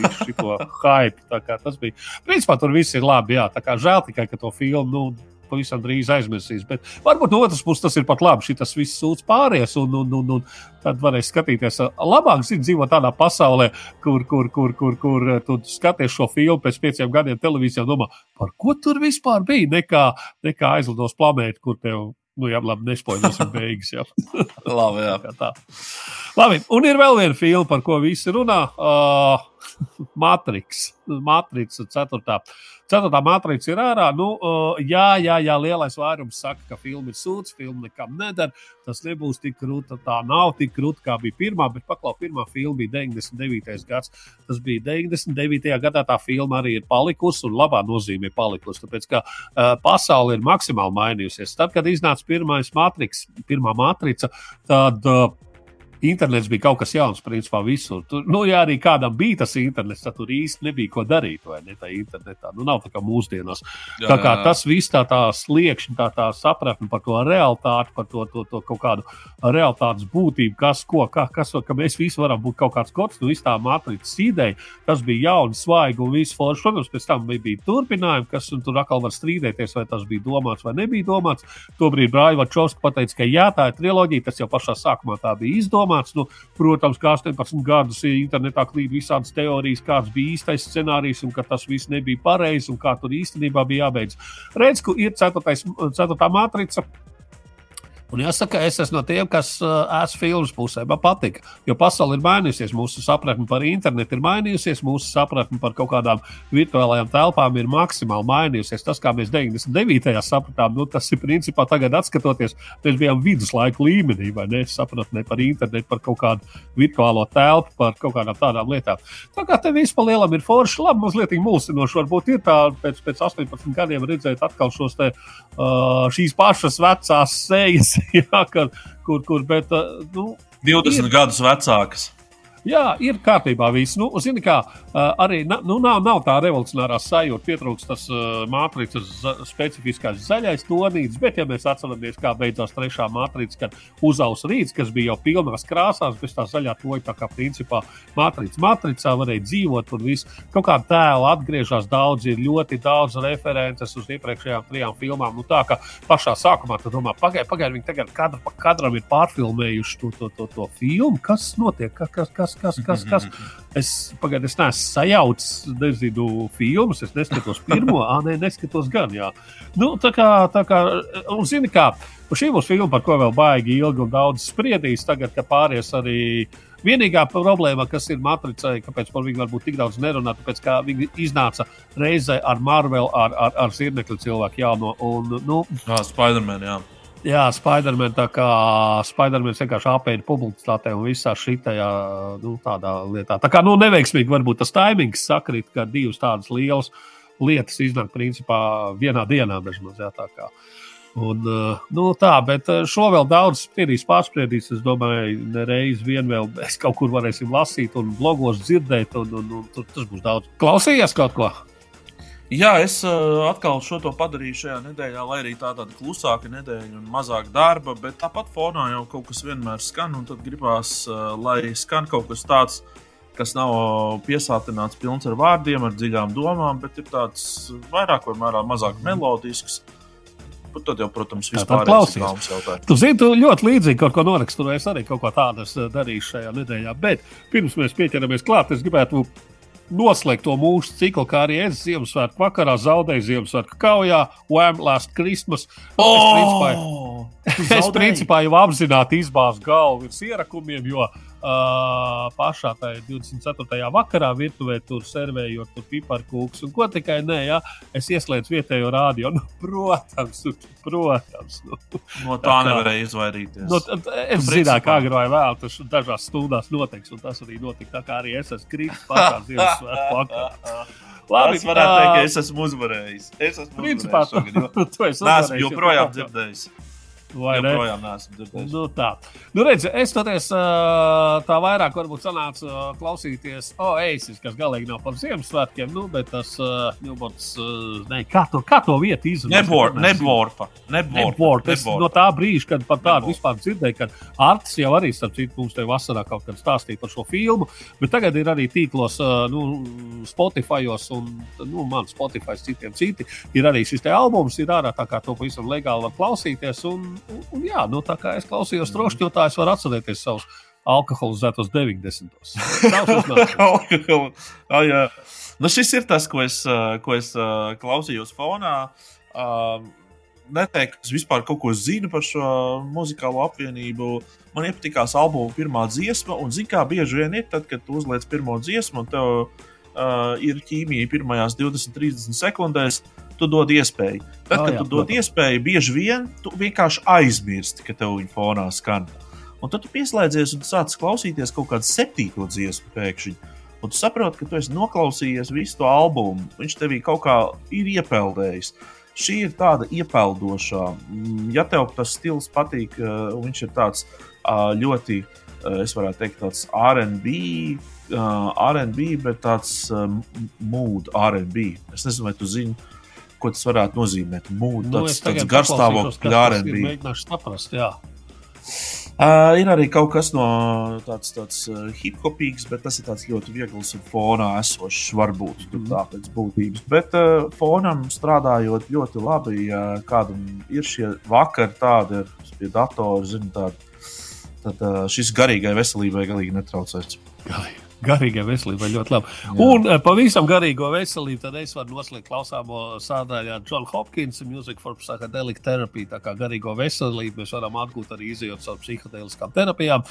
visu šo hype. Tas bija. Principā tur viss ir labi. Jā, tā kā žēl tikai, ka to filmu. Nu, Pavisam drīz aizmirsīs. Bet varbūt no otras puses tas ir pat labi. Tas viss sūdz pāries, un, un, un, un tad varēs skatīties. Labāk zin, dzīvo tādā pasaulē, kur, kur, kur, kur, kur tu skaties šo filmu pēc pieciem gadiem televīzijā un domā, par ko tur vispār bija, nekā, nekā aizlidos planēta, kur tev Nu, jā, labi, nespoiļosim beigas. Labi, jā. tā. Labi, un ir vēl viena filma, par ko visi runā. Uh, Matrix, Matrix 4. Ceturtā matrica ir ārā. Nu, uh, jā, jā, jā, lielais vairums saka, ka filma ir sūds, filma nekam nedara. Tas nebūs tik krūta, tā nav tik krūta, kā bija pirmā, bet paklau, pirmā filma bija 99. gads. Tas bija 99. gadā, tā filma arī ir palikusi un labā nozīmē palikusi. Tāpēc, ka uh, pasaule ir maksimāli mainījusies. Tad, kad iznāca pirmais matriks, pirmā matrica, tad uh, internets bija kaut kas jauns, principā visur. Tur, nu, ja arī kādam bija tas internets, tad tur īsti nebija ko darīt, vai ne? Tā internetā nu, nav tā kā mūsdienās. Jā, tā kā jā, jā. tas viss tā, tā sliekšņi, tā, tā sapratne par to realitāti, par to, to, to kaut kādu realitātes būtību, kas, ko, kā, kas, ka mēs visi varam būt kaut kāds kods, nu, viss tā matricas ideja, tas bija jauns, svaigi un viss forši. Protams, pēc tam bija, bija turpinājumi, kas tur atkal var strīdēties, vai tas bija domāts vai nebija domāts. Tobrīd Brāļa Čovska pateica, ka jā, tā ir triloģija, tas jau pašā sākumā tā bija izdomāts domāts. Nu, protams, kā 18 gadus internetā klīd visādas teorijas, kāds bija īstais scenārijs un ka tas viss nebija pareizi un kā tur īstenībā bija jābeidz. Redz, ka ir 4. matrica. Un jāsaka, es esmu no tiem, kas uh, esmu filmas pusē. Man patīk, jo pasaule ir mainījusies. Mūsu sapratne par internetu ir mainījusies, mūsu sapratne par kaut kādām virtuālajām telpām ir maksimāli mainījusies. Tas, kā mēs 99. sapratām, nu, tas ir principā tagad, skatoties, mēs bijām viduslaiku līmenī, vai ne? Sapratne par internetu, par kaut kādu virtuālo telpu, par kaut kādām tādām lietām. Tā kā te viss pa lielam ir forši, labi, mazliet mulsinoši. Varbūt ir tā, pēc, pēc 18 gadiem redzēt atkal šos te, uh, šīs pašas vecās sejas jā, kur, kur, kur bet, nu, 20 ir, gadus vecākas. Jā, ir kārtībā viss. Nu, zini, kā, arī nu, nav, nav tā revolucionārā sajūta. Pietrūkst tas uh, matricas specifiskais zaļais tonīts, bet, ja mēs atceramies, kā beidzās trešā matrica, kad uzaus rīts, kas bija jau pilnās krāsās, bez tā zaļā toja, tā kā principā matrica matricā varēja dzīvot un viss. Kaut kā tēla atgriežas daudz, ir ļoti daudz references uz iepriekšējām trijām filmām. Nu, tā kā pašā sākumā tu domā, pagaidi, pagaidi, viņi tagad kadru pa kadram ir pārfilmējuši to, to, to, to filmu. Kas notiek? Kas, kas, kas, kas, kas, kas. Es pagaidu, es neesmu sajaucis, nezinu, filmas, es neskatos pirmo, ah, nē, neskatos gan. Jā. Nu, tā kā, tā kā, un zini, kā, šī būs filma, par ko vēl baigi ilgi un daudz spriedīs, tagad, ka pāries arī. Vienīgā problēma, kas ir matricai, kāpēc par viņu varbūt tik daudz nerunā, tāpēc, ka viņi iznāca reizē ar Marvel, ar, ar, ar Zirnekļa cilvēku jauno. Un, nu, jā, Spider-Man, jā. Jā, Spiderman tā kā Spiderman vienkārši apēda publicitātē un visā šitajā nu, lietā. Tā kā nu, neveiksmīgi varbūt tas taimings sakrīt, ka divas tādas lielas lietas iznāk principā vienā dienā. Bežmaz, jā, tā kā. Un, nu, tā, bet šo vēl daudz spriedīs, pārspriedīs. Es domāju, nereiz vien vēl mēs kaut kur varēsim lasīt un blogos dzirdēt, un, un, un, un tas būs daudz. Klausījies kaut ko? Jā, es uh, atkal šo to padarīju šajā nedēļā, lai arī tā tāda klusāka nedēļa un mazāk darba, bet tāpat fonā jau kaut kas vienmēr skan, un tad gribās, uh, lai skan kaut kas tāds, kas nav piesātināts pilns ar vārdiem, ar dziļām domām, bet ir tāds vairāk vai mērā mazāk melodisks. Bet tad jau, protams, Tā vispār tad klausies. Tu zini, tu ļoti līdzīgi kaut ko norakstu, es arī kaut ko tādu darījis šajā nedēļā. Bet pirms mēs pieķeramies klāt, es gribētu noslēgt to mūsu ciklu, kā arī es Ziemassvētku vakarā zaudēju Ziemassvētku kaujā, Wham! Last Christmas. Nu, es, principā, es principā jau apzināti izbāzu galvu virs ierakumiem, jo uh, pašā tajā 24. vakarā virtuvē tur servējot tur piparkūks un ko tikai nē, ja, es ieslēdzu vietējo rādio. Nu, protams, protams. Nu. No tā nevarēja izvairīties. No, Nu, t- es zināju, kā agrāk vai vēl tas dažās stundās notiks, un tas arī notika. Tā kā arī es esmu kritis pašā Ziemassvētku vakarā. Labi, es varētu teikt, ka es esmu uzvarējis. Es esmu Principā, uzvarējis šogad, jo tu esi neesmu uzvarējis, joprojām jo tu- dzirdējis. Vai ne? Joprojām neesmu dzirdējis. Nu, tā. Nu, redz, es toties, tā vairāk varbūt sanāca klausīties Oasis, kas galīgi nav par Ziemassvētkiem, nu, bet tas Newborns, ne, kā to, kā to vietu izrunāt? Nebor-. Neborpa. Nebort. Es no tā brīža, kad par tādu vispār dzirdēju, kad Arts jau arī, starp citu, mums te vasarā kaut kad stāstīja par šo filmu, bet tagad ir arī tīklos, nu, Spotifyos un, nu, man Spotify, citiem citi, ir arī šis te albums, ir ārā, tā kā to pavisam legāli var klausīties, un, un, un jā, nu, tā kā es klausījos trošķotājs, var atcerēties savus alkoholizētos 90. Alkoholu. Ah, jā. nu, šis ir tas, ko es, ko es klausījos fonā. Ā, Neteiktu, ka es vispār kaut ko zinu par šo muzikālo apvienību. Man iepatikās albuma pirmā dziesma, un zini, kā bieži vien ir, tad, kad tu uzliec pirmo dziesmu, un tev uh, ir ķīmija pirmajās 20, 30 sekundēs, tu dod iespēju. Tad, Ah, kad jā, tu dod iespēju, bieži vien tu vienkārši aizmirsti, ka tev viņa fonā skan. Un tad tu pieslēdzies un sāc klausīties kaut kādu septīto dziesmu pēkšņi. Un tu saproti, ka tu esi noklausījies visu to albumu. Viņš tevī kaut kā ir iepeldējis. Šī ir tāda iepeldošā. Mm, Ja tev tas stils patīk, uh, viņš ir tāds uh, ļoti, uh, es varētu teikt, tāds RB, uh, RB, bet tāds um, mood RB. Es nezinu, vai tu zini, ko tas varētu nozīmēt. Mood, Nu, tāds, tāds ir, RB. Mēģināšu saprast, jā. Uh, ir arī kaut kas no tāds, tāds uh, hip-hopīgs, bet tas ir tāds ļoti viegls un fonā esošs. Varbūt tur tā pēc būtības. Bet uh, fonam strādājot ļoti labi, ja kādam ir šie vakari, tādi ir pie datora, zina, tādi, tad uh, šis garīgai veselībai galīgi netraucēs. Garīgai veselībai ļoti labi. Un eh, pavisam garīgo veselību tad es varu noslēgt klausāmo sādaļā John Hopkins Music for Psychedelic Therapy. Tā kā garīgo veselību mēs varam atgūt arī izjūt caur psihedeliskām terapijām.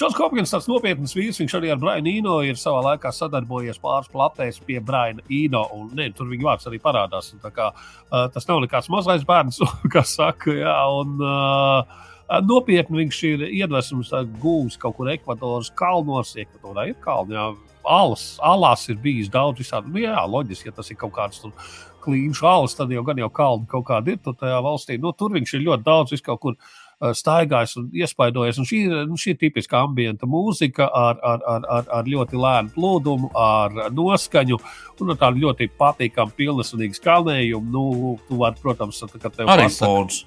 Johns Hopkins tāds nopietns vīrs, viņš arī ar Brianu Ino ir savā laikā sadarbojies pāris platēs pie Briana Ino. Un, ne, tur viņa vārds arī parādās. Un Kā, uh, tas nav nekāds mazais bērns, kas saka, jā, un, uh, Nopietni viņš ir iedvesmas gūs kaut kur Ekvadoras kalnos. Ekvadorā ir kalni, jā. Alas, alās ir bijis daudz visādi. Nu, jā, loģiski, ja tas ir kaut kāds klīņš alas, tad jau gan jau kalni kaut kādi ir tur tajā valstī. Nu, tur viņš ir ļoti daudz vis kaut kur staigājis un iespaidojies. Un šī, nu, šī ir tipiska ambienta mūzika ar, ar, ar, ar, ar ļoti lēnu plūdumu, ar noskaņu un ar tādu ļoti patīkamu, pilnesvērtīgu skanējumu. Nu, tu vari, protams, tā, kad tev Arī pasaka-.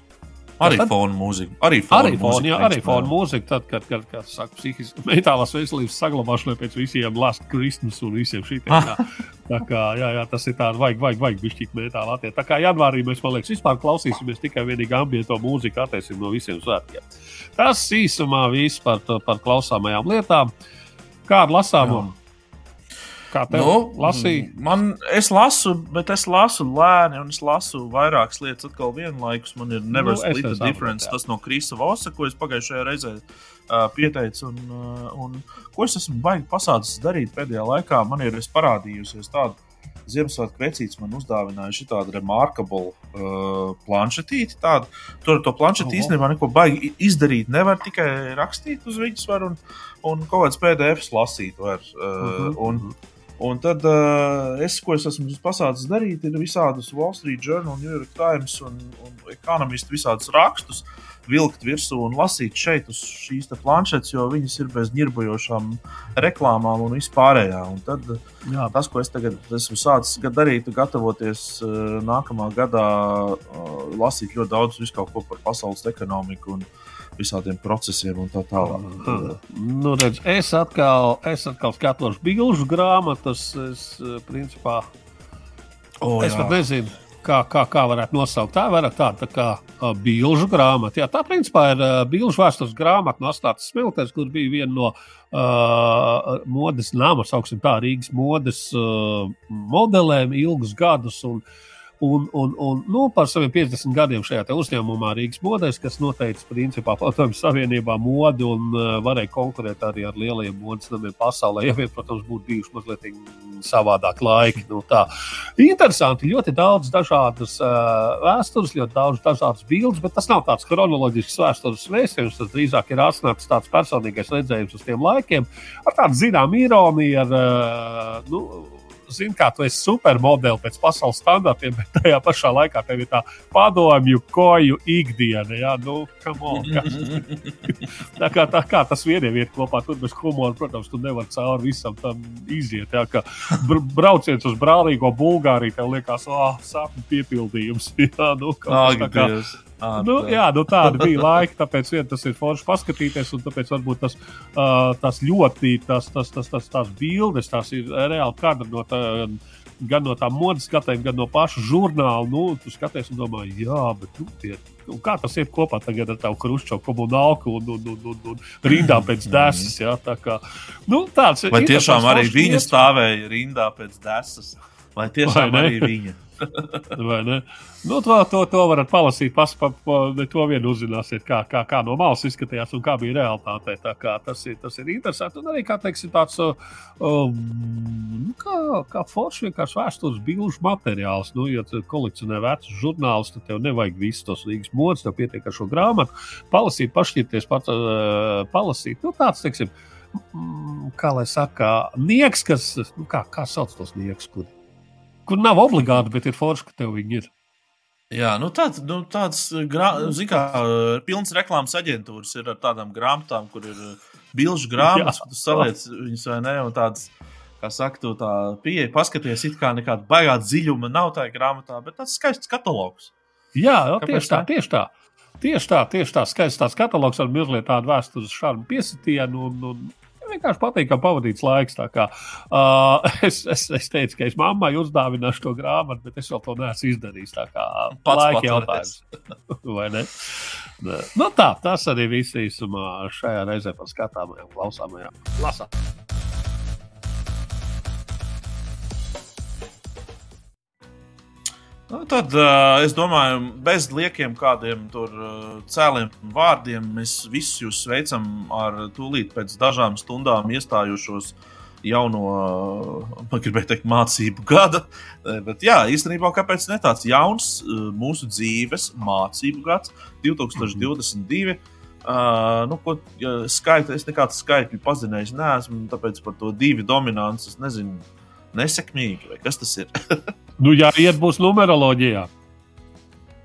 Arī Tad- fona mūzika. Arī fona Arī fona, mūzika, jā, arī fona jā. mūzika, tad, kad, kad, kad saka, psihiski metālās veselības saglabāšanai pēc visiem last Christmas un visiem šitiem. Jā. Tā kā, jā, jā, tas ir tāds, vajag, vajag, vajag bišķīt metālu attiekt. Tā kā janvārī mēs, man liekas, vispār klausīsimies tikai vienīgi ambiento mūziku attiesim no visiem svētkiem. Tas īsumā viss par, par klausāmajām lietām. Kādu lasāmo? Kā tev Nu, lasīja? Man, es lasu, bet es lasu lēni, un es lasu vairākas lietas atkal vienlaikus. Man ir Never Nu, Split the Difference, tas no Krista Vosa, ko es pagājušajā reizē uh, pieteicu. Un, uh, un ko es esmu baigi pasācis darīt pēdējā laikā, man ir parādījusies tāda. Ziemassvētku vecītis man uzdāvināja šī tāda remarkable uh, planšetīte. Tāda. Tur to planšeti Oho. īstenībā neko baigi izdarīt. Nevar tikai rakstīt uz viņas, var un, un kaut kāds PDFs lasīt. Var, uh, Mhm, un, Un tad uh, es, ko es esmu pasācis darīt, ir visādus Wall Street Journal, New York Times un, un Economist visādus rakstus vilkt virsū un lasīt šeit uz šīs te planšetes, jo viņas ir bez ņirbojošām reklāmām un vispārējā. Un tad Jā. tas, ko es tagad esmu sācis darīt, gatavoties uh, nākamā gadā, uh, lasīt ļoti daudz par pasaules ekonomiku un visādiem procesiem un tā tālāk. Nu, redz, es, atkal, es atkal skatos bilžu grāmatas. Es, eh, principā, O, es jā. pat nezinu, kā, kā, kā varētu nosaukt. Tā ir vairāk tāda tā kā uh, bilžu grāmata. Jā, tā principā ir uh, bilžu vēstures grāmata no Astātas Smilters, kur bija viena no uh, modes nama, sauksim tā, Rīgas modes uh, modelēm ilgus gadus. Un, Un, un, un nu, par saviem 50 gadiem šajā uzņēmumā Rīgas modēs, kas noteica principā padomju savienībā modi un uh, varēja konkurēt arī ar lielajiem modes namiem pasaulē. Ja vien, protams, būtu bijuši mazliet savādāk laiki. Nu, tā. Interesanti, ļoti daudz dažādas uh, vēstures, ļoti daudz dažādas bildes, bet tas nav tāds chronoloģisks vēstures vēstījums. Tas drīzāk ir atnācis tāds personīgais redzējums uz tiem laikiem, ar tādu zināmu ironiju, ar uh, nu, zini, kā tu esi supermodeli pēc pasaules standartiem, bet tajā pašā laikā tev ir tā padomju koju ikdiena. Jā, nu, on, kas- tā, kā, tā kā tas vieniem iet kopā, tur bez humora, protams, tu nevari cauri visam tam iziet. Jā, kā br brauciens uz brālīgo Bulgāriju, tev liekas, ah, sapņu piepildījums. Jā, nu, kas Ak, tā kā- Dievs. Ak, Nu, Dievs. jā, nu tāda bija laika, tāpēc vien tas ir forši paskatīties, un tāpēc varbūt tas, uh, tas ļoti, tas, tas, tas, tas, tās bildes, tās ir reāli kadri no tā. Gan no tā modes skatījuma, gan no paša žurnāla. Nu, tu skaties un domā, jā, bet nu, tie, nu, kā tas iet kopā tagad ar tavu krušķo komunālu un, un, un, un, un rindā pēc desas. Jā, tā kā, nu, tāds, Vai ir tiešām arī viņa stāvēja rindā pēc desas? Vai tiešām Vai arī viņa? Nu, to, to, to varat palasīt. Pas, pa, pa, ne to vien uzzināsiet, kā, kā, kā no malas izskatījās un kā bija realitāte. Tas ir, tas ir interesanti. Un arī kā teiksim, tāds um, kā, kā foršs vienkārši vēstures bilžu materiāls. Nu, ja tu kolekcionē vecus žurnālus, tad tev nevajag visus tos Rīgas modus, tev pietiek ar šo grāmatu. Palasīt, pašķirties, pats uh, palasīt. Nu, tāds, teiksim, kā lai saka, nieks, kas, nu, kā, kā sauc tos nieks, kur, kur nav obligāti, bet ir forši, ka tev viņi ir. Jā, nu tāds, nu, tāds grā, zin kā, pilns reklāmas aģentūras ir ar tādām grāmatām, kur ir bilžu grāmatas, kur tu saliec viņus vai ne, un tāds, kā saka, tu tā pieeja, paskaties, it kā nekāda baigā dziļuma nav tajā grāmatā, bet tāds skaists katalogs. Jā, jā tieši tā, tieši tā. Tieši tā, tieši tā. Skaists tās katalogs ar mazliet tādu vēstures šādu piesitienu. Un, un, Vienkārši patīk, ka pavadīts laiks. Kā, uh, es, es, es teicu, ka es mammai uzdāvināšu to grāmatu, bet es vēl to neesmu izdarījis. Tā kā laika jautājums. Vai ne? Nē. Nu, tā, tas arī viss īsumā šajā reizē par skatāmajām, klausāmajām. Lasām! Nu, tad uh, es domāju, bez liekiem kādiem tur uh, cēliem vārdiem mēs visus jūs sveicam ar tūlīt pēc dažām stundām iestājušos jauno, uh, man gribēja teikt, mācību gada. Eh, Bet jā, īstenībā kāpēc ne tāds jauns mūsu dzīves mācību gads, 2022. Uh, nu, ko, skaita, es nekādu skaitļu pazinējis neesmu, tāpēc par to divi dominants es nezinu, nesekmīgi vai kas tas ir. Nu, jā, iet būs numeroloģijā.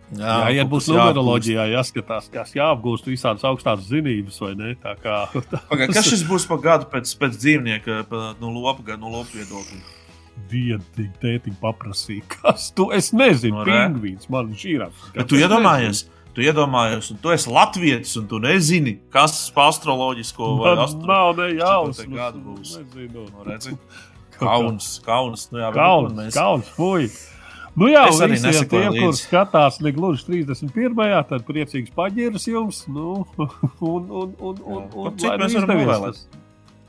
Jā, Jā, jā būs numeroloģijā, jāskatās, kas jāapgūst visādas augstākas zinības, vai ne? Tā kā, Pagai, kas šis būs par gadu pēc, pēc dzīvnieka, pa, no lopa, gan no lopa viedokļa? Dienu tētiņu paprasīja, kas tu es nezinu, No, re. pingvīns, man žīrafs. Bet tu iedomājies, tu iedomājies, un tu esi latviečs, un tu nezini, kas pa astroloģisko vai Man astro... nav ne cik jausmas, te gadu būs. nezinu. Nu, redzi? Kauns, kauns. Nu, jā, Kauns, mēs- kauns, fuj! Nu jā, Es arī visiem nesekoju tiem, kur līdzi. skatās ne gluži 31. tad priecīgs paģiras jums. Nu, un, un, un, un, un, Cik lai nu mēs varam izdevies.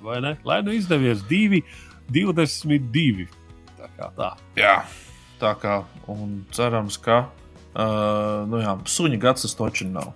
Vai ne? Lai nu izdevies 2, 22. Tā kā tā. Jā, tā kā, un cerams, ka, uh, nu jā, suņa gads tas toči nav.